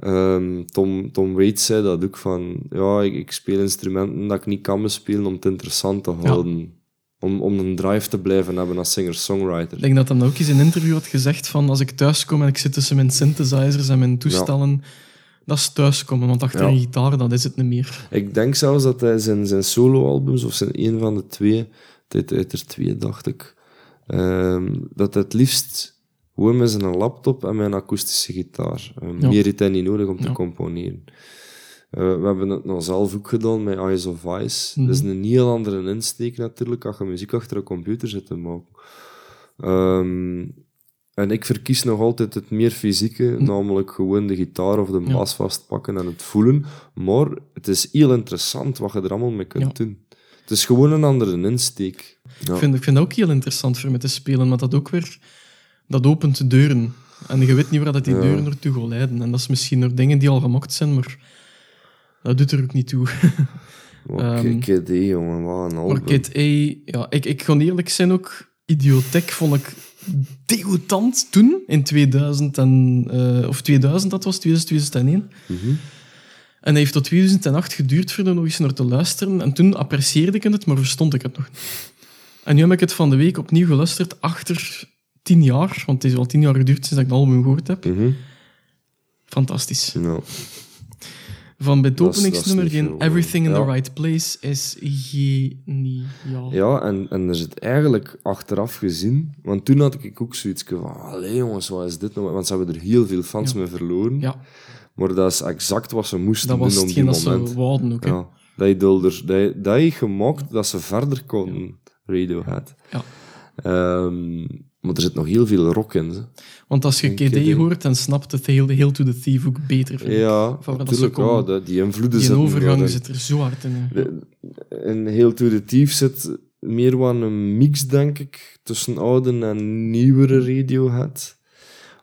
Ehm, Tom, Tom Waits zei dat ook van, ja, ik, ik speel instrumenten dat ik niet kan bespelen om het interessant te houden. Om, om een drive te blijven hebben als singer-songwriter. Ik denk dat hij ook eens in een interview had gezegd van als ik thuis kom en ik zit tussen mijn synthesizers en mijn toestellen, dat is thuiskomen, want achter Ja. een gitaar, dat is het niet meer. Ik denk zelfs dat hij zijn, zijn solo-albums, of zijn een van de twee, dit uit er twee, dacht ik, ehm, dat hij het liefst gewoon met zijn laptop en met een akoestische gitaar. Eh, Ja. Meer heeft hij niet nodig om te Ja. componeren. Eh, we hebben het nog zelf ook gedaan met Eyes of Ice. Mhm. Dat is een heel andere insteek natuurlijk, als je muziek achter een computer zit te maken. Ehm, en ik verkies nog altijd het meer fysieke, namelijk gewoon de gitaar of de. Ja. bas vastpakken en het voelen. Maar het is heel interessant wat je er allemaal mee kunt Ja. doen. Het is gewoon een andere insteek. Ja. Ik, vind, ik vind dat ook heel interessant voor me te spelen, want dat ook weer, dat opent deuren. En je weet niet waar dat die deuren naartoe gaan leiden. En dat is misschien door dingen die al gemaakt zijn, maar dat doet er ook niet toe. Maar Ehm, KD, jongen, wat een album. Maar Kid A, ja, ik, ik ga eerlijk zijn ook, Idiotech vond ik degoutant toen, in 2000, en, eh, of 2000 dat was, 2000, 2001. Mhm. En dat heeft tot 2008 geduurd voor er nog eens naar te luisteren. En toen apprecieerde ik het, maar verstond ik het nog niet. En nu heb ik het van de week opnieuw geluisterd, achter tien jaar, want het is al tien jaar geduurd sinds ik het album gehoord heb. Mhm. Fantastisch. Van bij het Dat dat openingsnummer, geen Everything in ja. the Right Place, is geniaal. Ja, en, en er zit eigenlijk achteraf gezien, want toen had ik ook zoiets van, allee jongens, wat is dit nou? Want ze hebben er heel veel fans Ja. mee verloren. Ja, Maar dat is exact wat ze moesten dat was doen op die dat ze moment. wouden ook. hè. Ja, dat je dulder, dat je, dat je gemaakt dat ze verder konden, Radiohead. Ja. Ehm, maar er zit nog heel veel rock in. Ze. Want als je KD KD. hoort, dan snapt het heel, heel to the Thief ook beter. vind ik. Ja, dat natuurlijk. ze Ja, dat- die invloeden Die overgang erin. zit er zo hard in. De- In Heel to the Thief zit meer wat een mix, denk ik, tussen oude en nieuwere Radiohead.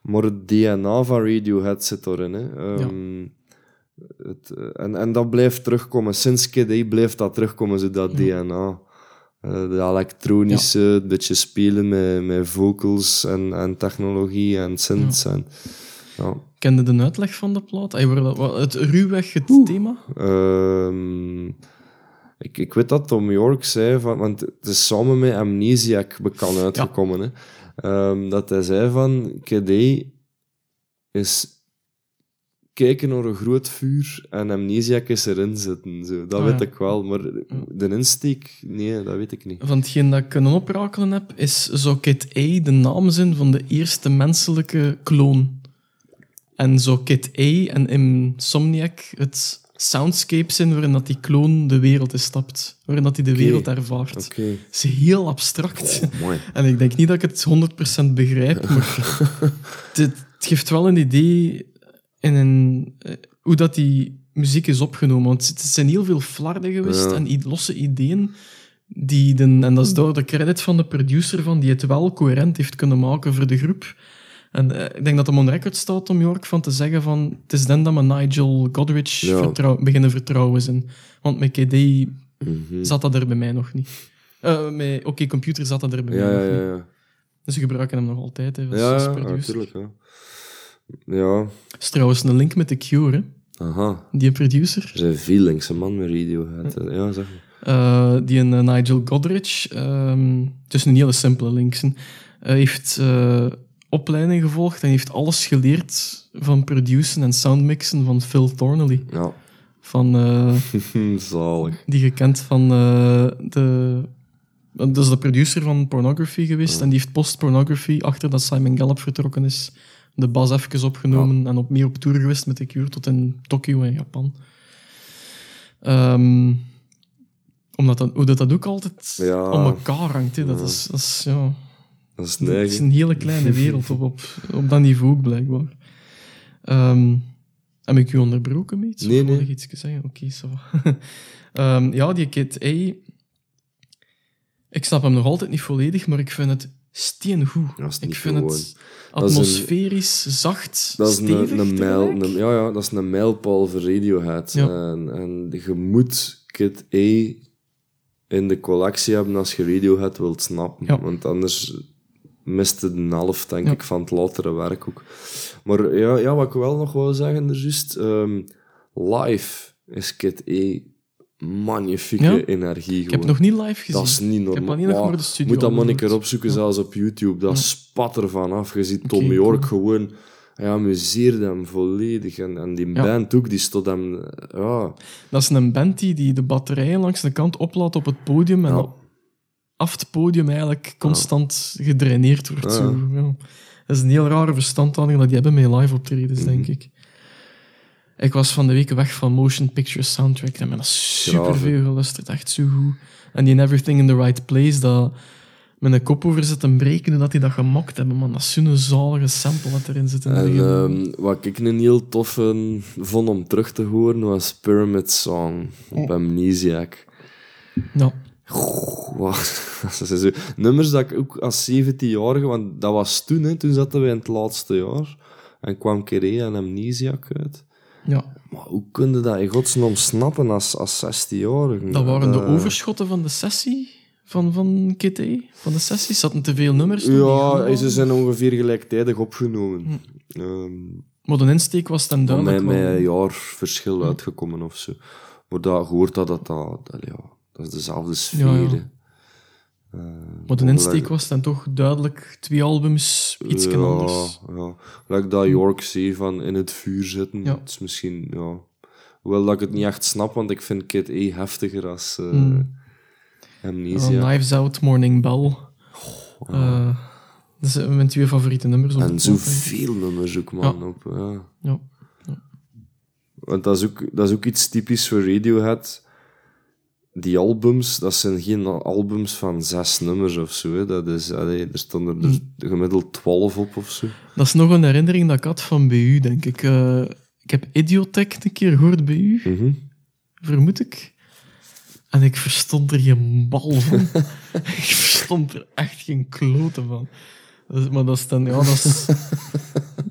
Maar het DNA van Radiohead zit erin. Hè. Ehm, het, eh, en, en dat blijft terugkomen. Sinds Kid A blijft dat terugkomen, zo dat DNA. Eh, de elektronische, beetje spelen met, met vocals en, en technologie en synths. En, ja. Kende de uitleg van de plaat? Het ruwweg, het thema? Ehm, ik, ik weet dat Tom York zei, van, want het is samen met Amnesiac bekend uitgekomen, hè, Ehm, dat hij zei van, KD is kijken naar een groot vuur en Amnesiac is erin zitten. Zo. Dat Ah, weet ja. ik wel, maar de insteek, nee, dat weet ik niet. Van hetgeen dat ik kunnen oprakelen heb, is zou Kid A de naam zijn van de eerste menselijke kloon. En zou Kid A en Insomniac het soundscape zijn waarin dat die kloon de wereld instapt. Waarin dat hij de wereld ervaart. Oké. Het is heel abstract. Mooi. En ik denk niet dat ik het 100% begrijp, maar het, het geeft wel een idee in een, eh, hoe dat die muziek is opgenomen. Want het zijn heel veel flarden geweest Ja. en losse ideeën. Die de, en dat is door de credit van de producer van die het wel coherent heeft kunnen maken voor de groep. En eh, ik denk dat hem on record staat om York van te zeggen van het is dan dat we Nigel Godrich Ja. vertrouw- beginnen vertrouwen zijn. Want met KD Mhm. zat dat er bij mij nog niet. Eh, met Oké Computer zat dat er bij Ja, mij nog niet. Dus ze gebruiken hem nog altijd hè, als, Ja, als ja, producer. natuurlijk. Ja. ja, is trouwens een link met The Cure, hè. aha. die producer. Er zijn veel linkse man met Radiohead. Ja, zeg maar. Eh, die een eh, Nigel Godrich, ehm, het is een hele simpele linksen, eh, heeft eh, opleiding gevolgd en heeft alles geleerd van produceren en soundmixen van Phil Thornley. Ja, Van, zalig. die gekend van de... Dat is de producer van Pornography geweest en die heeft post-pornography, achter dat Simon Gallup vertrokken is, de bas even opgenomen en op, mee op tour geweest met The Cure tot in Tokio en Japan. Ehm, omdat dat, hoe dat, dat ook altijd Ja. om elkaar hangt. Dat, Ja. is, dat, is, ja, Dat is dat is een hele kleine wereld op, op, op dat niveau ook, blijkbaar. Ehm, heb ik u onderbroken met iets? Nee, Of nee. ik iets zeggen? Oké, va. Ehm, ja, die Kid A... Ik snap hem nog altijd niet volledig, maar ik vind het steengoed. Is Ik vind gewoon. het een- atmosferisch, zacht, Dat is stevig een, een, mijl, tegelijk. een- ja, ja, dat is een mijlpaal voor Radiohead. Ja. En, en je moet Kid A in de collectie hebben als je Radiohead wilt snappen. Ja. Want anders mist het een helft, denk Ja. ik, van het latere werk ook. Maar ja, ja, wat ik wel nog wil zeggen, er juist, ehm, live is Kid A magnifieke Ja. energie Ik heb gewoon. nog niet live gezien. Dat is niet normaal. heb de studio Moet dat maar een keer opzoeken, Ja. zelfs op YouTube. Dat Ja. spat er vanaf. Je ziet Tom York cool. gewoon... Hij amuseerde hem volledig. En, en die band ook, die stond hem... Ja, Dat is een band die, die de batterijen langs de kant oplaadt op het podium en af het podium eigenlijk constant gedraineerd wordt. Zo, ja. Dat is een heel rare verstandhouding dat die hebben met live optredens, Mhm. denk ik. Ik was van de week weg van Motion Picture Soundtrack en ben dat super veel geluisterd. Echt zo goed. En die in Everything in the Right Place, dat met een kop over zit te breken, dat die dat gemokt hebben, man. Dat is zo'n zalige sample dat erin zit. in en ehm, wat ik een heel toffe vond om terug te horen, was Pyramid Song op Oh. Amnesiac. ja. Goh, wat- dat zo nummers dat ik ook als 17-jarige, want dat was toen, hè, toen zaten we in het laatste jaar, en kwam Kere en Amnesiac uit. Ja. Maar hoe kun je dat in godsnaam snappen als, als 16-jarige? Dat waren de Eh, overschotten van de sessie van, van KT. Van de sessie zaten te veel nummers. Ja, ze zijn ongeveer gelijktijdig opgenomen. Hm. Ehm, Maar de insteek was dan duidelijk met een jaar verschil uitgekomen of zo. Maar dat hoort dat, dat, dat, dat, ja, dat is dezelfde sfeer. Ja, ja. Maar de like- insteek was dan toch duidelijk twee albums, iets ja, anders. Ja, like dat York zei van in het vuur zitten. Ja. Het is misschien, ja... Hoewel dat ik het niet echt snap, want ik vind Kid E heftiger als uh. Amnesia. Uh, Knives Out, Morning Bell. Dat zijn mijn twee favoriete nummers. op En zoveel nummers ook, man. Ja. Op, ja. Ja. Want dat is, ook, dat is ook iets typisch voor Radiohead. Die albums, dat zijn geen albums van zes nummers of zo. Hè. Dat is, allee, er stonden er Hmm. gemiddeld twaalf op of zo. Dat is nog een herinnering dat ik had van bij u, denk ik. Eh, ik heb Idiotech een keer gehoord bij u, Mhm. vermoed ik. En ik verstond er geen bal van. ik verstond er echt geen kloten van. Maar dat is dan, ja, dat is...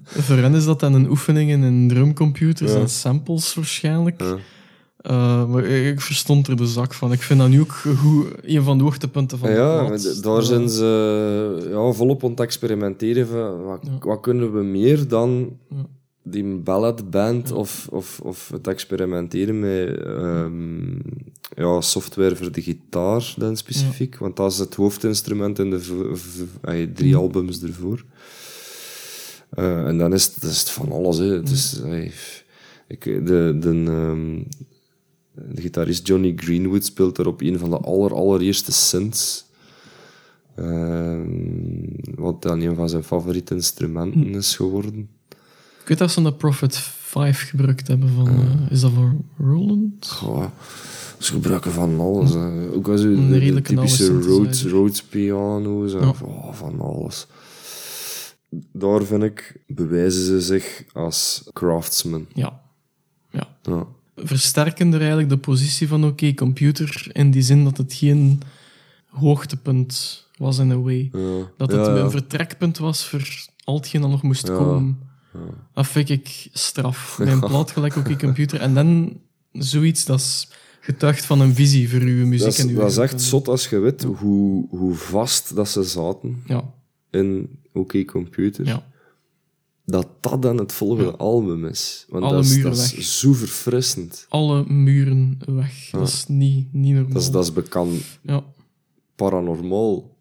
Voor hen is dat dan een oefening in drumcomputers Ja. en samples waarschijnlijk. Ja. Eh, maar ik verstond er de zak van. Ik vind dat nu ook goed, een van de hoogtepunten van de ja, daar Eh, zijn ze ja, volop aan het experimenteren. Van, wat, Ja. wat kunnen we meer dan die balladband of, of, of het experimenteren met ehm, ja, software voor de gitaar dan specifiek? Want dat is het hoofdinstrument in de drie albums ervoor. Eh, en dan is het, dat is het van alles. Hè. Het is, ik, de, de, ehm, de gitarist Johnny Greenwood speelt er op een van de aller, allereerste synths. Ehm, wat dan een van zijn favoriete instrumenten Hm. is geworden. Ik weet dat ze de Prophet 5 gebruikt hebben. Van, eh, is dat voor Roland? Goh, ze gebruiken van alles. hè. Ook als u Een de, typische Rhodes. Rhodes piano's en Ja. oh, van alles. Daar vind ik, bewijzen ze zich als craftsman. Ja. ja. Ja. Versterkender eigenlijk de positie van oké computer in die zin dat het geen hoogtepunt was in a way. Ja. Dat het Ja, ja. een vertrekpunt was voor al hetgeen dat nog moest komen. Dat vind ik straf. Bij een plaat gelijk ook computer. En dan zoiets dat is getuigd van een visie voor uw muziek Dat is, en uw dat is echt zot als je weet hoe, hoe vast dat ze zaten Ja, in OK Computer. Dat dat dan het volgende album is. Want Alle dat is, muren dat is weg. zo verfrissend. Alle muren weg. Dat is niet, niet normaal. Dat is, dat is bekend Ja, paranormaal.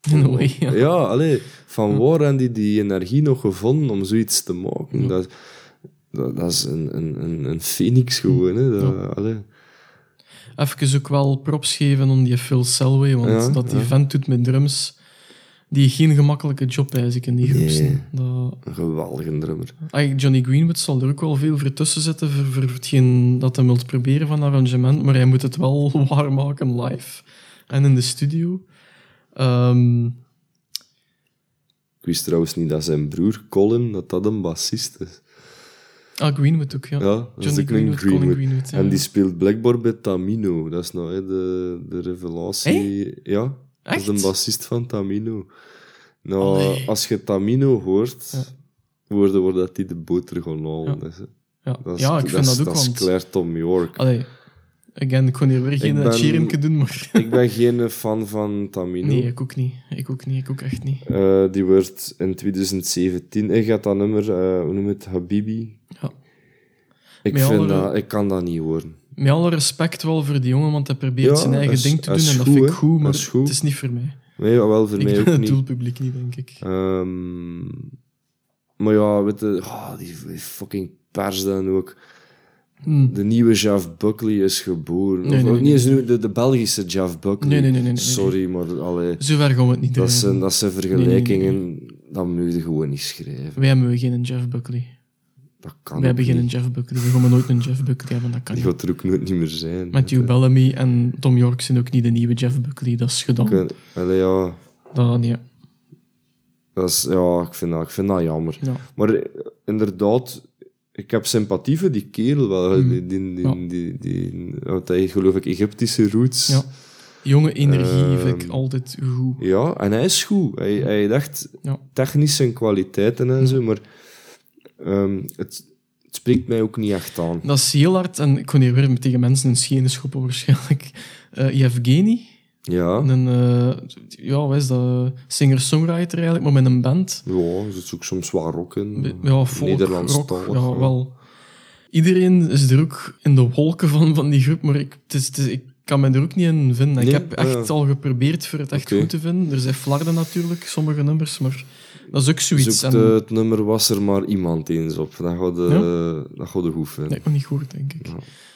way. Ja. Ja, allee, van waar hebben die die energie nog gevonden om zoiets te maken? Dat, dat, dat is een, een, een, een phoenix gewoon. Hè. Dat, allee. Even ook wel props geven aan die Phil Selway, want dat die vent doet met drums, die geen gemakkelijke job eigenlijk in die groep Nee. Dat, Een geweldige drummer. Ah, Johnny Greenwood zal er ook wel veel voor tussen zitten voor, voor hetgeen dat hij wilt proberen van arrangement, maar hij moet het wel waarmaken live en in de studio. Ehm, Ik wist trouwens niet dat zijn broer Colin, dat dat een bassist is. ah, Greenwood ook, ja. Ja, is Johnny Greenwood, Colin Greenwood. ja. En die speelt blijkbaar bij Tamino. Dat is nou hè, de, de revelatie. Ja, dat is Echt? de bassist van Tamino. Nou, Allee. als je Tamino hoort, Ja. hoorde wordt dat hij de boter halen Ja. is. hè. ja. Dat is, ja, ik vind is, dat ook, is want... Claire Tom York. Allee, again, ik kon hier weer geen ben- doen, maar... ik ben geen fan van Tamino. Nee, ik ook niet. Ik ook niet, ik ook echt niet. Eh, die werd in 2017, ik had dat nummer, eh, hoe noem je het, Habibi. Ja. Ik, Met vind dat, ik kan dat niet horen. Met alle respect wel voor die jongen, want hij probeert Ja, zijn eigen is- ding te doen en dat goed, vind ik goed, maar Dat is goed. het is niet voor mij. Nee, wel voor Ik mij ook het niet. doelpubliek niet, denk ik. Ehm, maar ja, weet je, ah, die, die fucking pers dan ook. Hm. De nieuwe Jeff Buckley is geboren. Nee, of, niet eens nu, de, de Belgische Jeff Buckley. Nee, nee, nee. Sorry, maar allee, Zover gaan we het niet dat, doen. zijn, dat zijn vergelijkingen, dat moet je gewoon niet schrijven. Wij hebben geen Jeff Buckley. Dat kan Wij ook hebben geen niet. Jeff Buckley. We gaan nooit een Jeff Buckley hebben, dat kan Die niet. gaat er ook nooit niet meer zijn. Matthew Bellamy en Tom York zijn ook niet de nieuwe Jeff Buckley. Dat is gedaan. Ik- Allee, ja, Dat, nee. dat is, ja ik, vind dat, ik vind dat jammer. Ja. Maar eh, inderdaad, ik heb sympathie voor die kerel wel. Die, die, die, Ja. die, die, want hij heeft, geloof ik Egyptische roots. Ja. Jonge energie vind ik Ehm, altijd goed. Ja, en hij is goed. Hij, hij heeft echt technische kwaliteiten en zo, maar ehm, het, het spreekt mij ook niet echt aan. Dat is heel hard, en ik kon hier weer tegen mensen in schenen schoppen waarschijnlijk. Eh Yevgeny, Ja, een, eh, ja, wat is dat? Singer-songwriter eigenlijk, maar met een band. ja er zit ook soms wat rock in. Ja, folk, rock, ja, ja. wel. Iedereen is er ook in de wolken van, van die groep, maar ik, het is, het is- ik kan me er ook niet in vinden. Ik heb echt al geprobeerd voor het echt goed te vinden. Er zijn flarden natuurlijk, sommige nummers, maar dat is ook zoiets. en, het nummer was er maar iemand eens op. Dat gaat de, dat gaat de goed vinden. dat nog niet gehoord, denk ik.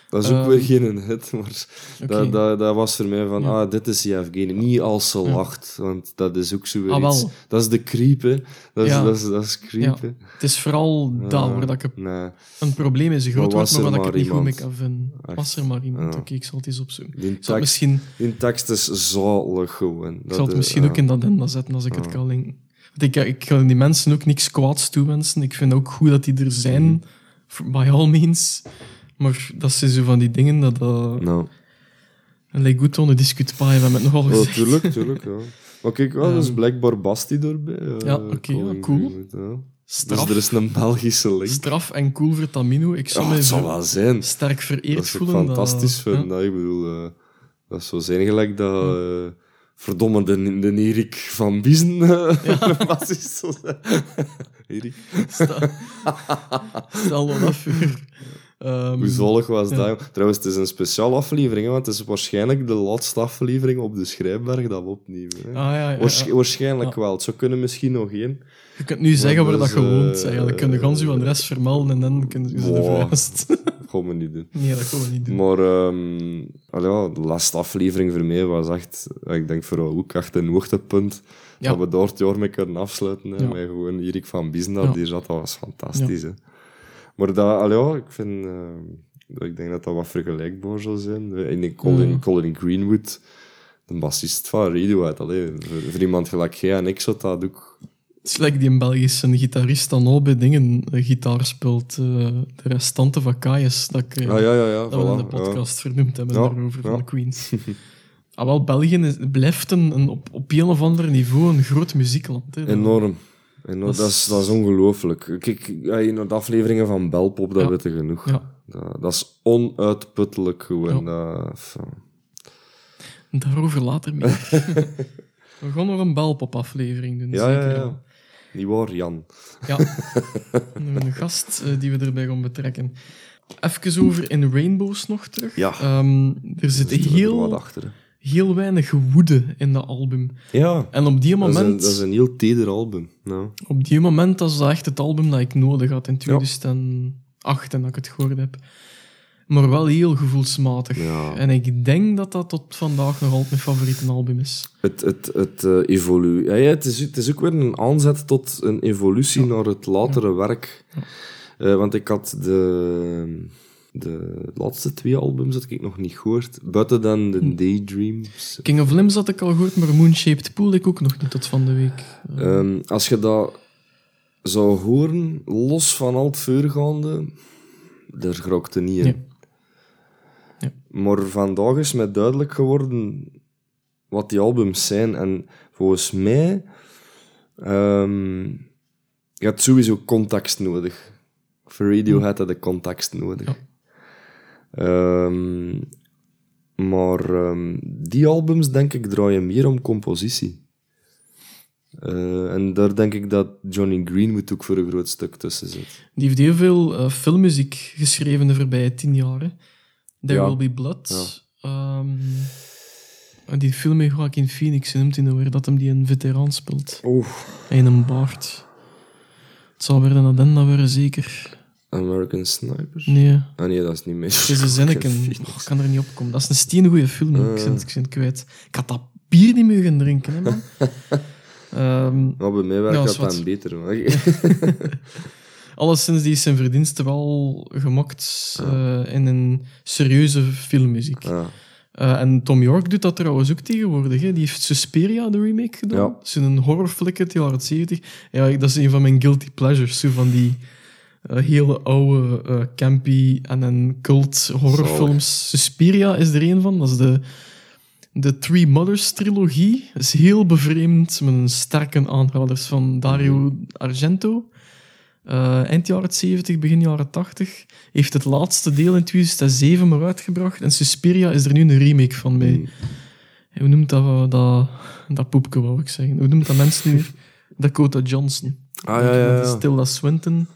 Dat is ook Ehm, weer geen hit, maar dat, dat, dat was voor mij van, Ja. ah, dit is Yevgeny. Niet als ze lacht, want dat is ook zo weer Ah, iets. Dat is de creep, hè. Dat is, Ja. dat is, dat is creep, Ja. Het is vooral dat Ja, waar dat ik Nee. een probleem is. Een groot woord, maar ik het niet goed mee kan vinden. Echt? Was er maar iemand? Ja. Oké, ik zal het eens opzoeken. Die tekst, misschien, die tekst is zalig gewoon. ik zal het misschien ook in dat enda zetten als ik het Ja. kan linken. Ik, ik ga die mensen ook niks kwaads toewensen. Ik vind ook goed dat die er zijn, Mhm. by all means. Maar dat zijn zo van die dingen dat... dat Nou, en like goed on the discute pie, we hebben het nogal oh, gezegd. tuurlijk, tuurlijk, ja. Maar kijk, wel, dat is Ehm. blijkbaar Basti erbij. eh, Ja, oké, ja, cool. Ja. straf, er is een Belgische link. straf en cool voor Tamino. Ik zou Ja, mij wel zijn. sterk vereerd Dat is voelen. fantastisch dat, vinden. ja. Ik bedoel, eh, dat zou zijn gelijk dat... eh, verdomme, de, de Erik van Biezen uh, bassist zou zijn. Erik. Stel wel af voor. Ehm, Hoe zalig was ja. dat? Trouwens, het is een speciale aflevering, want het is waarschijnlijk de laatste aflevering op de Schrijfberg dat we opnemen. Hè. Ah, ja, ja, Waarsch- ja. Waarschijnlijk wel. Het zou kunnen misschien nog één. Je kunt nu zeggen waar dus, dat je woont. eh, Eigenlijk kun je gans uw adres vermelden en dan kun je ze Wow. verhuist. Dat gaan we niet doen. nee, dat gaan we niet doen. Maar ehm, allee, ja, de laatste aflevering voor mij was echt, ik denk vooral ook echt een hoogtepunt. Ja. Dat we daar het jaar mee kunnen afsluiten. Hè, Ja. Met gewoon Erik van dat die zat, dat was fantastisch. Hè. Maar dat, allee, ik vind, eh, ik denk dat dat wat vergelijkbaar zal zijn. In Colin, Mm. Colin Greenwood, de bassist van Radiohead, allee, voor, voor iemand gelijk jij en ik zou dat ook... Het is like die een Belgische gitarist dan al bij dingen eh, gitaar speelt. eh, de restanten van Kaius, dat, ik, eh, Ah, ja, ja, ja. dat we in voilà, de ja. podcast vernoemd hebben Ja, daarover, van ja. de Queens. ah, wel, België is, blijft een, een, op, op een of ander niveau een groot muziekland. Hè. Enorm. Dat Dat, is- dat is ongelooflijk. Kijk, ja, in de afleveringen van Belpop, dat Ja. weten genoeg. Ja. Dat, dat is onuitputtelijk gewoon. Enfin, Daarover later meer. we gaan nog een belpop-aflevering doen. ja, ja, zeker ja. wel. Niet waar, Jan? Ja, een gast eh, die we erbij gaan betrekken. Even over in Rainbows nog terug. Ja. Ehm, er zit er heel, achter. heel weinig woede in dat album. Ja, En op die dat is, een, moment, dat is een heel teder album. Nou. op die moment was dat echt het album dat ik nodig had in 2008 en dat ik het gehoord heb. Maar wel heel gevoelsmatig. Ja. En ik denk dat dat tot vandaag nog altijd mijn favoriete album is. Het, het, het evolu ja, ja, het, is, het is ook weer een aanzet tot een evolutie naar het latere werk. Eh, want ik had de, de laatste twee albums dat ik nog niet gehoord. Buiten dan de Hm. Daydreams. King of Limbs had ik al gehoord, maar Moonshaped Pool ik ook nog niet tot van de week. Eh, Ehm, als je dat zou horen, los van al het voorgaande, daar grokte niet in. Ja. Maar vandaag is mij duidelijk geworden wat die albums zijn. En volgens mij, ehm je hebt sowieso context nodig. Voor Radiohead had je context nodig. Ja. Ehm, maar ehm, die albums, denk ik, draaien meer om compositie. Eh, en daar denk ik dat Johnny Greenwood ook voor een groot stuk tussen zit. Die heeft heel veel eh, filmmuziek geschreven de voorbije tien jaar. hè. There Ja. Will Be Blood. Ehm, die film met Joaquin Phoenix, hoe noemt hij nou weer, dat hem die een veteraan speelt. Oeh. En een baard. Het zal weer een addenda worden, zeker. American Snipers? Nee, Ah nee, dat is niet meer. het is een zinneken. Oh, ik kan er niet op komen. Dat is een steengoeie film. ook. Ik Ah. ben, ik het kwijt. Ik had dat bier niet mogen drinken, hè, man. Ehm, Maar bij mij werkt Ja, dat dan beter. Alleszins, die is zijn verdiensten wel gemokt eh, in een serieuze filmmuziek. ja. Eh, en Tom York doet dat trouwens ook tegenwoordig. Hè. Die heeft Suspiria, de remake, gedaan. Ja. Dat is een horrorflick uit de jaren 70. Ja, dat is een van mijn guilty pleasures. Zo van die eh, hele oude, campy en een cult horrorfilms. Suspiria is er een van. Dat is de, de Three Mothers trilogie. Dat is heel bevreemd, met een sterke aanraders van Dario Argento. Eh, eind jaren 70, begin jaren 80. Heeft het laatste deel in 2007 maar uitgebracht. En Suspiria is er nu een remake van bij. Mm. Hoe noemt dat, dat, dat poepke, wou ik zeggen. Hoe noemt dat mensen nu weer? Dakota Johnson. Ah ja, ja, ja. Tilda Swinton.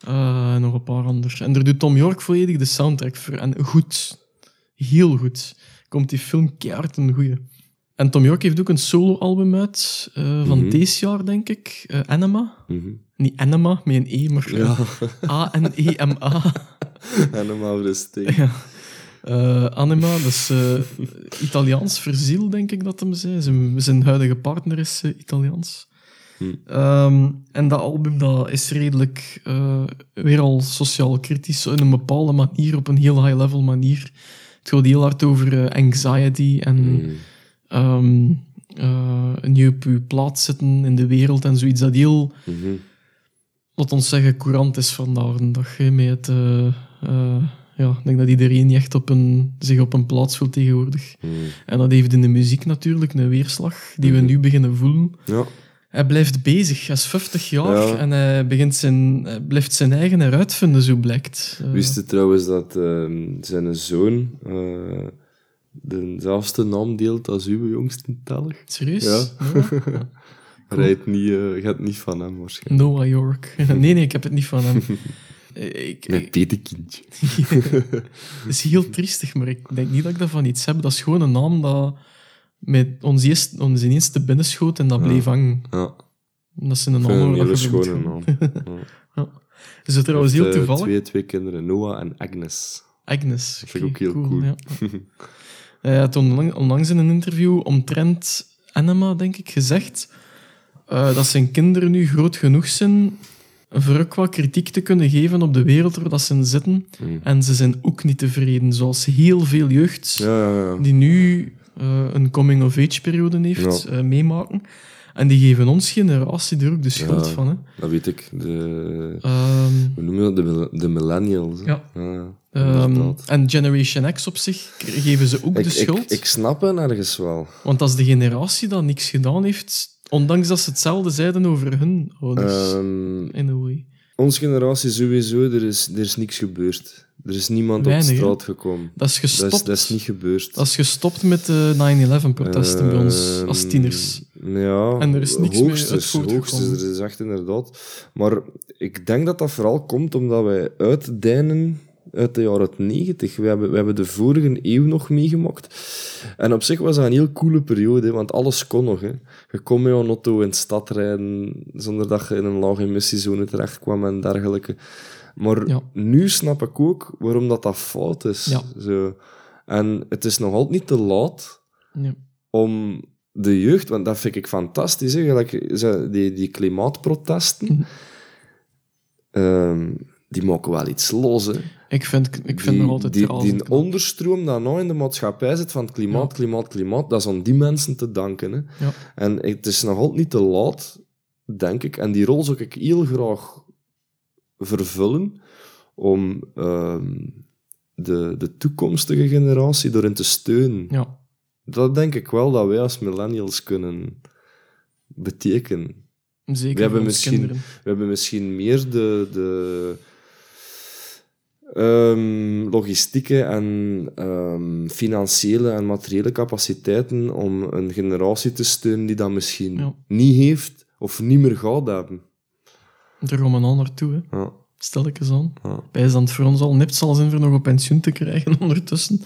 Eh, en nog een paar anderen. En daar doet Tom York volledig de soundtrack voor. En goed. Heel goed. Komt die film keihard een goeie. En Tom York heeft ook een solo-album uit. eh, van Mhm. deze jaar, denk ik. Eh, Anima. Mhm. Niet Anima, met een E, maar Ja, A-N-E-M-A. helemaal voor steek. Ja. Eh, Anima, dat is eh, Italiaans verziel, denk ik dat hem zei. Zijn, zijn huidige partner is eh, Italiaans. Hm. Ehm, en dat album dat is redelijk eh, weer al sociaal kritisch, in een bepaalde manier, op een heel high-level manier. Het gaat heel hard over eh, anxiety en Mm. ehm, eh, niet op je plaats zitten in de wereld en zoiets dat heel Mhm. laat ons zeggen, courant is vandaag de dag. hè, Met het, eh, eh, ja, ik denk dat iedereen niet echt op een, zich op een plaats voelt tegenwoordig. Mm. En dat heeft in de muziek natuurlijk een weerslag die we Mhm. nu beginnen voelen. Ja. Hij blijft bezig. Hij is 50 jaar Ja. en hij, begint zijn, hij blijft zijn eigen eruit zo blijkt. Eh, Wist je trouwens dat ehm, zijn zoon eh, dezelfde naam deelt als uw jongste teller? Serieus? Ja. Het niet, eh, gaat niet van hem waarschijnlijk. Noah York. nee, nee, ik heb het niet van hem. Eh, ik, ik- petekindje. het is heel triestig, maar ik denk niet dat ik daarvan iets heb. Dat is gewoon een naam dat met ons, eerst, ons ineens te binnen schoot en dat bleef hangen. Ja, Dat is een naam een hele schone naam. Ja. Is het trouwens heel eh, toevallig? Twee, twee kinderen, Noah en Agnes. Agnes. Dat vind ik ook heel cool. Ja. Hij had onlang- onlangs in een interview omtrent Anima, denk ik, gezegd eh, dat zijn kinderen nu groot genoeg zijn voor ook wat kritiek te kunnen geven op de wereld waar dat ze in zitten. Mm. En ze zijn ook niet tevreden, zoals heel veel jeugd Ja, ja, ja. die nu eh, een coming-of-age periode heeft, eh, meemaken. En die geven ons generatie er ook de schuld van. Hè. Dat weet ik. De, Ehm, hoe noem je dat? De, de millennials. hè? Ja. Ehm, en Generation X op zich geven ze ook ik, de schuld. Ik, ik snap het ergens wel. Want als de generatie dat niks gedaan heeft, ondanks dat ze hetzelfde zeiden over hun ouders, Ehm, in a way. onze generatie sowieso, er is, er is niks gebeurd. Er is niemand Weinig, op straat gekomen. Dat is Dat gestopt. is, dat is niet gebeurd. Dat is gestopt met de 9-11-protesten bij ons als Ehm, tieners. Ja, En er is niks meer hoogstens, er is echt inderdaad. Maar ik denk dat dat vooral komt omdat wij uitdijnen uit de jaren 90. We hebben, we hebben de vorige eeuw nog meegemaakt. En op zich was dat een heel coole periode, want alles kon nog. Hè. Je kon met een auto in de stad rijden zonder dat je in een lage emissiezone terecht kwam en dergelijke. Maar Ja. nu snap ik ook waarom dat, dat fout is. Ja. Zo. En het is nog altijd niet te laat Ja. om de jeugd, want dat vind ik fantastisch, hè, die, die klimaatprotesten, Mhm. ehm, die maken wel iets los. Hè. Ik vind, ik vind die, altijd die, die knap. onderstroom dat nou in de maatschappij zit van het klimaat, Ja. klimaat, klimaat, dat is aan die mensen te danken. Hè. Ja. En het is nog altijd niet te laat, denk ik, en die rol zou ik heel graag vervullen om ehm, de, de toekomstige generatie erin te steunen. Ja. Dat denk ik wel dat wij als millennials kunnen betekenen. Zeker We hebben misschien- kinderen. We hebben misschien meer de, de ehm, logistieke en ehm, financiële en materiële capaciteiten om een generatie te steunen die dat misschien Ja. niet heeft of niet meer gaat hebben. Er gaan we al naartoe, hè. Ja, stel ik eens aan. ja. Bij het voor ons al nipt zal zijn voor nog op pensioen te krijgen ondertussen.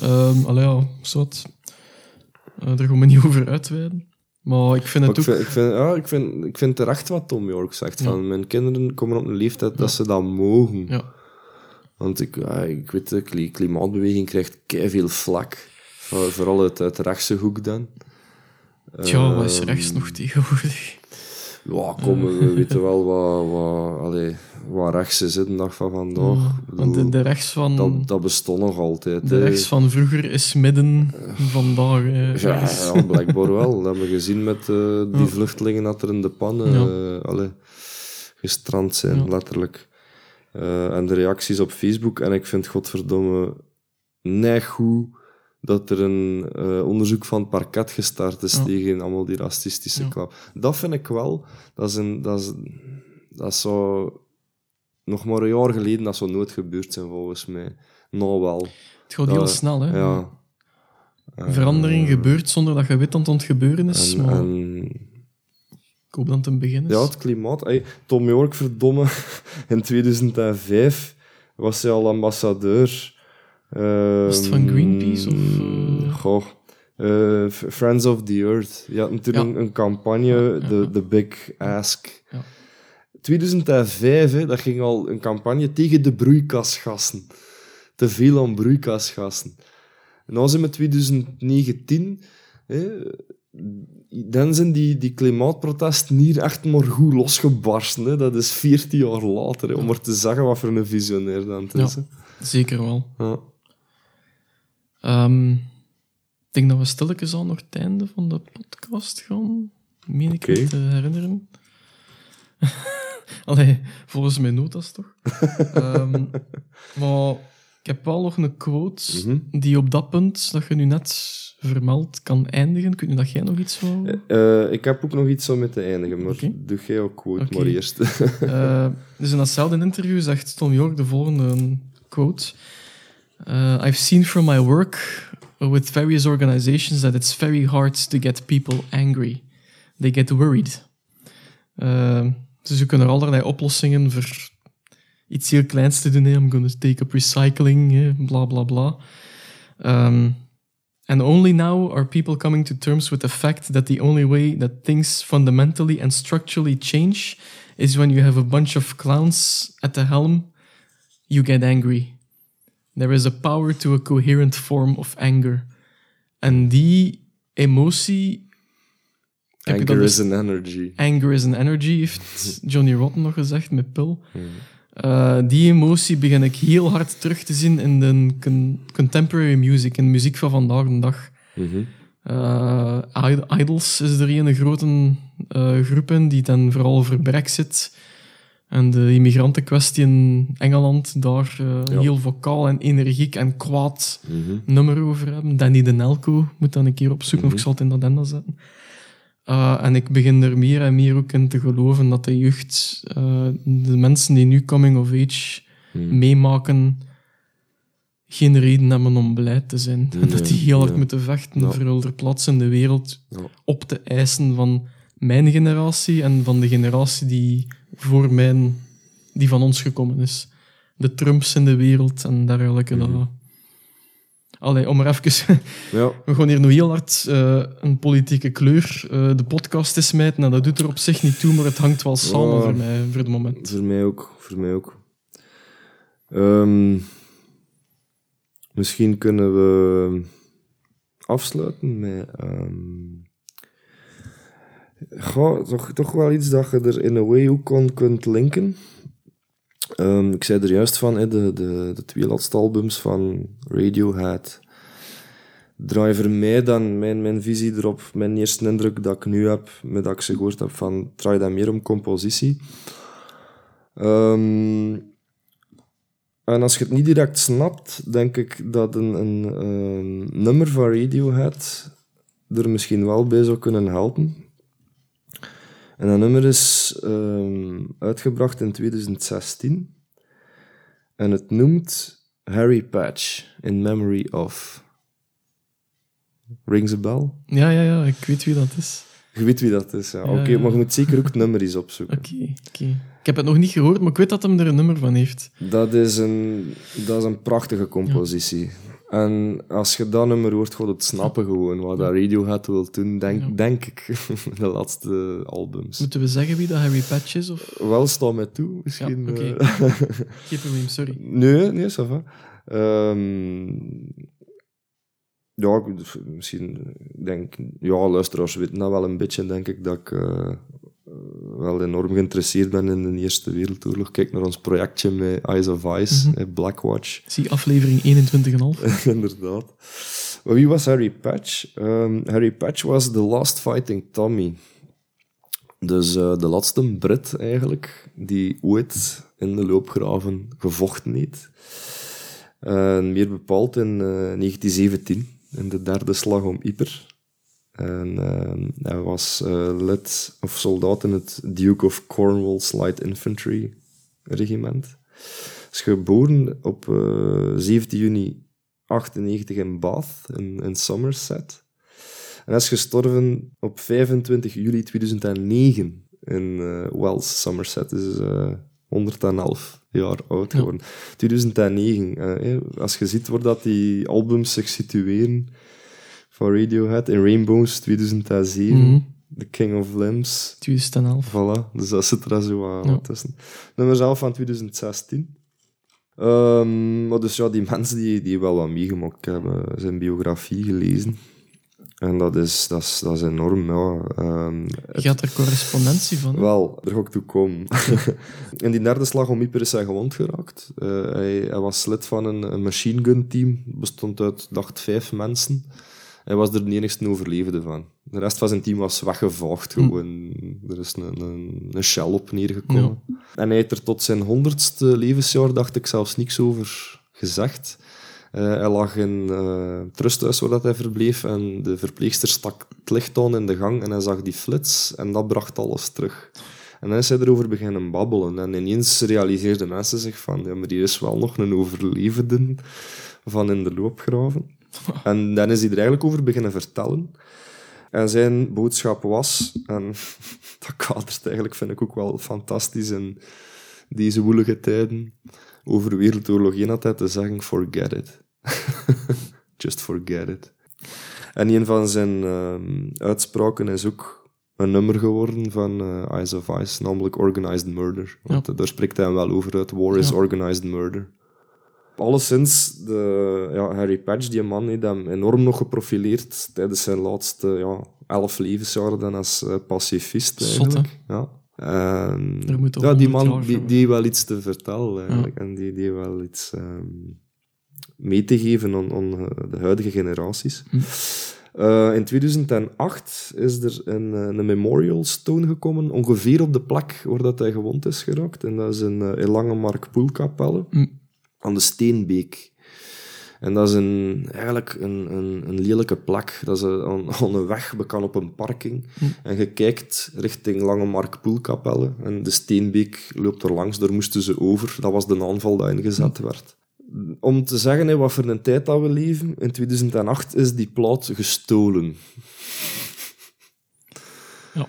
Ehm allee, ja, zot. Eh, daar gaan we niet over uitweiden. Maar ik vind het ik ook... vind, ik, vind, ja, ik, vind, ik vind terecht wat Tom York zegt. Ja. Van, mijn kinderen komen op een leeftijd dat ze dat mogen. Ja, Want ik, ja, ik weet, de kli- klimaatbeweging krijgt veel vlak. Voor- Vooral uit, uit de rechtse hoek dan. tja, wat is Ehm, rechts nog tegenwoordig? Ja, kom, we weten wel wat, wat, allee, wat rechts is hè, de dag van vandaag. Ja, want de, rechts van... dat, dat bestond nog altijd. de hè. rechts van vroeger is midden vandaag. eh, Ja, ja, blijkbaar wel. Dat hebben we gezien met eh, die Ja. vluchtelingen dat er in de pannen allee, gestrand zijn, letterlijk. Eh, en de reacties op Facebook. En ik vind godverdomme neig goed dat er een eh, onderzoek van het parket gestart is Ja. tegen allemaal die racistische Ja. klap. Dat vind ik wel. Dat is, een, dat is, dat is zo... Nog maar een jaar geleden dat zou nooit gebeurd zijn, volgens mij. Nou wel. Het gaat Dat- heel snel, hè. Ja. Verandering Eh, gebeurt zonder dat je weet dat het gebeuren is. en, maar en ik hoop dat het een begin is. Ja, het klimaat. Tom York, verdomme, in 2005 was hij al ambassadeur. Was het van Greenpeace of, eh? Goh, eh, Friends of the Earth. Je had natuurlijk Ja. een, campagne, de, ja. de Big Ask. Ja. 2005, hè, dat ging al een campagne tegen de broeikasgassen. Te veel aan broeikasgassen. En dan zijn we 2019... Hè, dan zijn die, die klimaatprotesten hier echt maar goed losgebarsten. Hè. Dat is 14 jaar later, hè, om maar te zeggen wat voor een visionair dat het is. Ja. Zeker wel. Ja. Ehm, ik denk dat we stilletjes al nog het einde van de podcast gaan. Meen ik me te herinneren. Allee, volgens mijn notas toch? Ehm, maar ik heb wel nog een quote Mhm. die op dat punt dat je nu net vermeld kan eindigen. Kun je dat jij nog iets zo... Eh, ik heb ook nog iets om mee te eindigen, maar Oké. doe jij ook quote maar eerst. Eh, dus in datzelfde interview zegt Tom York de volgende quote. Uh, I've seen from my work with various organizations that it's very hard to get people angry. They get worried. Uh, ze zoeken er allerlei oplossingen voor iets heel kleins te doen. I'm going to take up recycling, hè, bla bla bla. Um, and only now are people coming to terms with the fact that the only way that things fundamentally and structurally change is when you have a bunch of clowns at the helm, you get angry. There is a power to a coherent form of anger. En die emotie. heb je dat Anger is an energy. Anger is an energy, heeft Johnny Rotten nog gezegd met Pil. Uh, die emotie begin ik heel hard terug te zien in de con- contemporary music, in de muziek van vandaag de dag. Mhm. Uh, Id- Idols is er een grote uh, groep in, die dan vooral over Brexit en de immigrantenkwestie in Engeland daar Ja. heel vocaal en energiek en kwaad Mhm. nummer over hebben. Danny de Nelco moet dan een keer opzoeken of ik zal het in de agenda zetten. Uh, en ik begin er meer en meer ook in te geloven dat de jeugd, uh, de mensen die nu coming of age Mhm. meemaken, geen reden hebben om blij te zijn. Nee, dat die heel hard nee. moeten vechten Ja. voor hun plaats in de wereld Ja. op te eisen van mijn generatie en van de generatie die voor mijn, die van ons gekomen is. De Trumps in de wereld en dergelijke. Mhm. dat- Allee, om er even... Ja, We gaan hier nu heel hard eh, een politieke kleur eh, de podcast te smijten. En dat doet er op zich niet toe, maar het hangt wel samen voor mij, voor het moment. voor mij ook. Voor mij ook. Ehm, misschien kunnen we afsluiten met... ehm, goh, toch, toch wel iets dat je er in een way ook aan kunt linken. Ehm, ik zei er juist van, de, de, de twee laatste albums van Radiohead draaien voor mij dan mijn, mijn visie erop, mijn eerste indruk dat ik nu heb, met dat ik ze gehoord heb, van draai dat meer om compositie. Ehm, en als je het niet direct snapt, denk ik dat een, een, ehm, nummer van Radiohead er misschien wel bij zou kunnen helpen. En dat nummer is ehm, uitgebracht in 2016. En het noemt Harry Patch, In Memory of. Rings a bell? Ja, ja, ja, ik weet wie dat is. Je weet wie dat is, ja. Ja, Oké, ja. maar je moet zeker ook het nummer eens opzoeken. Oké, oké. Ik heb het nog niet gehoord, maar ik weet dat hem er een nummer van heeft. Dat is een, dat is een prachtige compositie. En als je dat nummer hoort, gaat het snappen gewoon wat dat Radiohead wil doen, denk, Ja. denk ik. de laatste albums. Moeten we zeggen wie dat Harry Patch is? Of... Wel, sta mij toe, misschien. Ja, oké. eh. Geen probleem, sorry. nee, nee, ça va. Ehm, ja, misschien, ik denk, ja, luisteraars weten dat wel een beetje, denk ik, dat ik eh, wel enorm geïnteresseerd ben in de Eerste Wereldoorlog. Kijk naar ons projectje met Eyes of Ice, Mhm. eh, Blackwatch. Zie aflevering 21,5. Inderdaad. Maar wie was Harry Patch? Ehm, Harry Patch was The Last Fighting Tommy. Dus eh, de laatste Brit eigenlijk, die ooit in de loopgraven gevochten heeft. Meer bepaald in eh, 1917, in de derde slag om Ypres. En ehm, hij was eh, lid of soldaat in het Duke of Cornwall's Light Infantry regiment. Hij is geboren op eh, 17 juni 98 in Bath, in, in Somerset. En hij is gestorven op 25 juli 2009 in eh, Wells, Somerset. Dus eh 111 jaar oud Ja. geworden. 2009. eh, eh, als je ziet waar dat die albums zich situeren van Radiohead, in Rainbows 2007, Mhm. The King of Limbs, 2011. Voilà, dus dat zit er zo wat Ja. tussen. Nummer zelf van 2016. Ehm, maar dus ja, die mensen die, die wel wat meegemaakt ik heb eh, zijn biografie gelezen. En dat is, dat is, dat is enorm, ja. Ehm, Je had er correspondentie van. hè? wel, daar ga ik toe komen. In die derde slag om Ypres is hij gewond geraakt. Eh, hij, hij was lid van een, een machine gun team. Bestond uit, dacht, vijf mensen. Hij was er de enigste overlevende van. De rest van zijn team was weggevaagd gewoon. Er is een, een, een shell op neergekomen. En hij heeft er tot zijn honderdste levensjaar, dacht ik, zelfs niks over gezegd. Eh, hij lag in eh, het rusthuis waar dat hij verbleef en de verpleegster stak het licht aan in de gang en hij zag die flits en dat bracht alles terug. En dan is hij erover beginnen babbelen en ineens realiseerden mensen zich van ja, maar die is wel nog een overlevende van in de loopgraven. En dan is hij er eigenlijk over beginnen vertellen. En zijn boodschap was, en dat kadert eigenlijk, vind ik ook wel fantastisch in deze woelige tijden, over Wereldoorlog 1 had hij te zeggen, forget it. Just forget it. En een van zijn ehm, uitspraken is ook een nummer geworden van uh, Eyes of Ice, namelijk Organized Murder. Want Ja. daar spreekt hij wel over uit. War is Ja. Organized Murder. Alleszins, de, ja, Harry Patch, die man, heeft hem enorm nog geprofileerd tijdens zijn laatste ja, elf levensjaren dan als eh, pacifist Zot, ja. En, toch ja, die 100 man die, die wel iets te vertellen eigenlijk. En die, die wel iets ehm, mee te geven aan, aan eh, de huidige generaties. Hm. Eh, in 2008 is er een, een memorial stone gekomen, ongeveer op de plek waar dat hij gewond is geraakt. En dat is in, in Langemark Poelkapelle, Hm. Aan de Steenbeek. En dat is een, eigenlijk een, een, een lelijke plek. Dat is een- aan, aan een weg, bekend op een parking. En je kijkt richting Langemark Poelkapelle. En de Steenbeek loopt er langs, daar moesten ze over. Dat was de aanval die ingezet werd. Om te zeggen wat voor een tijd dat we leven, in 2008 is die plaat gestolen. Ja.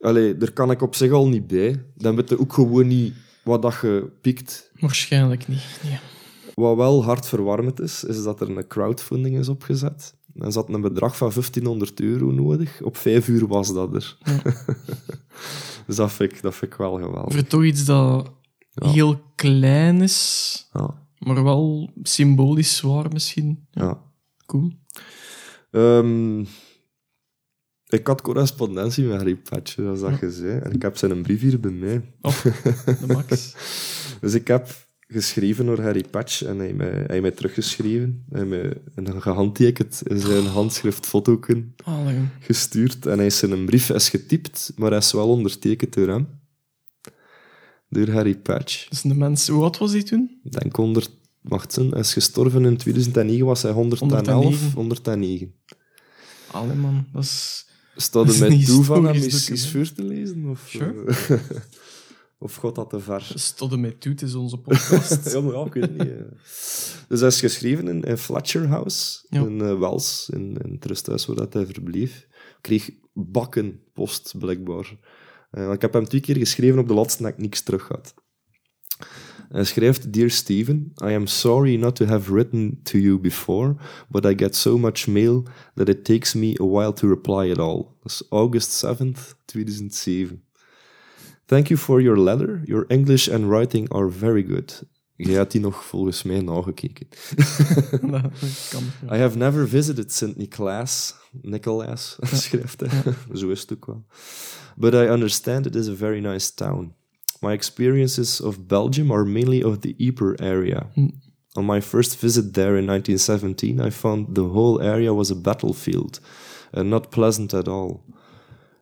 Allee, daar kan ik op zich al niet bij. Dan weet je ook gewoon niet wat dat je pikt. Waarschijnlijk niet. Nee. Wat wel hartverwarmend is, is dat er een crowdfunding is opgezet. En ze hadden een bedrag van 1500 euro nodig. Op vijf uur was dat er. dus dat vind, ik, dat vind ik wel geweldig. Voor toch iets dat Ja. heel klein is, Ja, maar wel symbolisch zwaar misschien. ja. Cool. Ehm, ik had correspondentie met Harry Patch, zoals dat je zei. En ik heb zijn brief hier bij mij. Oh, de max. Dus ik heb geschreven door Harry Patch en hij heeft mij, hij mij teruggeschreven. Hij heeft mij een gehandtekend in zijn handschrift fotoken Allee. gestuurd. En hij is in een brief is getypt, maar hij is wel ondertekend door hem. Door Harry Patch. Dus de mens, hoe oud was hij toen? Ik denk 100... Wacht, zijn, hij is gestorven in 2009, was hij 111, 109. 109. Allee man, dat is... Staat er is met toe van hem eens, voor te lezen? Of, Sure. eh, of gaat dat te ver? Dus tot en met toe, het is onze podcast. ja, maar ja, ik weet het niet. eh. Dus hij is geschreven in, in Fletcher House, Ja. in eh, Wels, in, in het rusthuis waar dat hij verbleef. Kreeg bakken post, blijkbaar. Want ik heb hem twee keer geschreven op de laatste dat ik niks terug had. Hij schrijft, Dear Stephen, I am sorry not to have written to you before, but I get so much mail that it takes me a while to reply at all. Dat is August 7th, 2007. Thank you for your letter. Your English and writing are very good. Jij had die nog volgens mij nagekeken. I have never visited St. Nicholas. Nicholas, schrijft hij. Zo is het ook wel. But I understand it is a very nice town. My experiences of Belgium are mainly of the Ypres area. Hmm. On my first visit there in 1917, I found the whole area was a battlefield and not pleasant at all.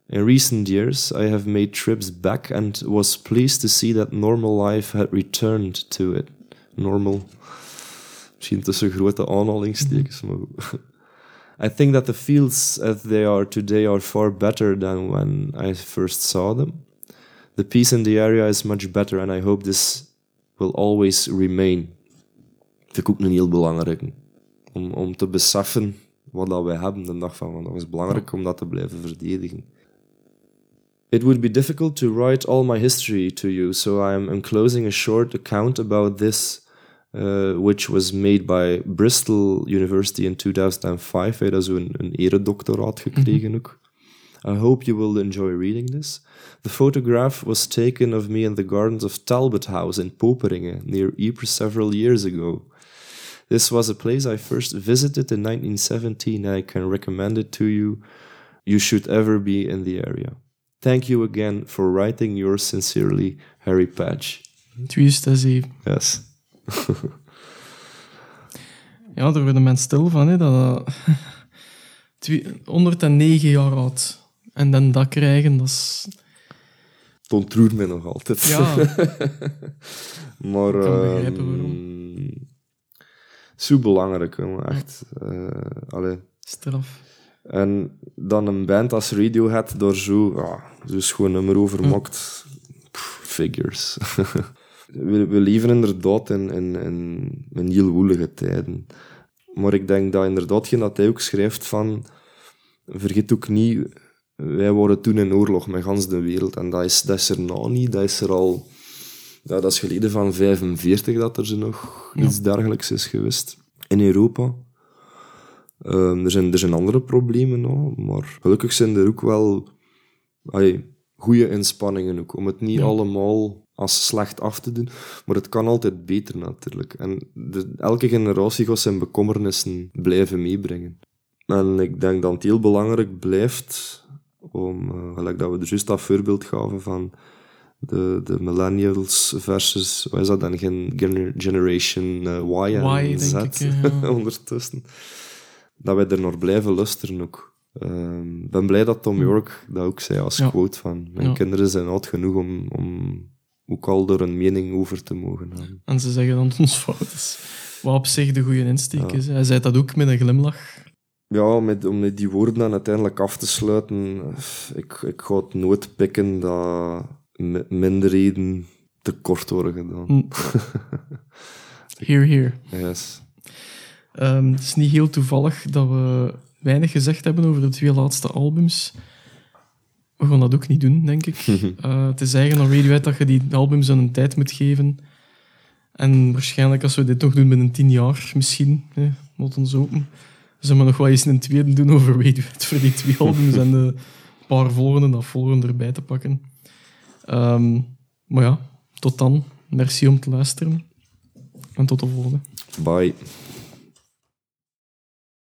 In recent years, I have made trips back and was pleased to see that normal life had returned to it. Normal. Misschien tussen grote aanhalingstekens, mhm. maar. I think that the fields as they are today are far better than when I first saw them. The peace in the area is much better and I hope this will always remain. Vind ik ook een heel belangrijke. Om, om te beseffen wat dat wij hebben de dag van vandaag. is belangrijk om dat te blijven verdedigen. It would be difficult to write all my history to you, so I am enclosing a short account about this, uh, which was made by Bristol University in 2005. Hij had zo'n een eredoctoraat gekregen ook. I hope you will enjoy reading this. The photograph was taken of me in the gardens of Talbot House in Poperinge, near Ypres, several years ago. This was a place I first visited in 1917, and I can recommend it to you. You should ever be in the area. Thank you again for writing yours sincerely, Harry Patch. 2007. Yes. Ja, daar worden mensen stil van, hè, dat dat twee- 109 jaar oud. En dan dat krijgen, dat is... Het ontroert mij nog altijd. Ja, maar kan begrijpen ehm, waarom. Zo belangrijk. Echt. Uh, allee. Straf. En dan een band als Radiohead door zo, zo schoon nummer overmokt. figures. we, we leven inderdaad in, in, in, in heel woelige tijden. Maar ik denk dat inderdaad, dat hij ook schrijft van... Vergeet ook niet, wij waren toen in oorlog met gans de wereld. En dat is, dat is er nou niet. Dat is er al... Ja, dat is geleden van 45 dat er nog iets dergelijks is geweest. In Europa. Um, er, zijn, er zijn andere problemen nog, maar gelukkig zijn er ook wel goede inspanningen ook, om het niet allemaal als slecht af te doen, maar het kan altijd beter natuurlijk. En de, elke generatie gaat zijn bekommernissen blijven meebrengen. En ik denk dat het heel belangrijk blijft om, uh, gelijk dat we er juist dat voorbeeld gaven van de, de millennials versus, wat is dat dan, Generation uh, Y en y, Z ik, ondertussen dat wij er nog blijven luisteren ook. Ehm, ik ben blij dat Tom. York dat ook zei als quote van mijn kinderen zijn oud genoeg om, om ook al door een mening over te mogen hebben. En ze zeggen dat het ons fout is. Wat op zich de goede insteek is. Hij zei dat ook met een glimlach. Ja, met, om met die woorden dan uiteindelijk af te sluiten. Ik, ik ga het nooit pikken dat minderheden tekort worden gedaan. Hm. Here, here. Yes. Um, het is niet heel toevallig dat we weinig gezegd hebben over de twee laatste albums. We gaan dat ook niet doen, denk ik. uh, het is eigenlijk nog Radiohead dat je die albums een tijd moet geven. En waarschijnlijk als we dit nog doen binnen tien jaar, misschien, hè, moet ons open, zullen we nog wel eens een tweede doen over Radiohead voor die twee albums en de paar volgende, dat volgende erbij te pakken. Um, maar ja, tot dan. Merci om te luisteren. En tot de volgende. Bye.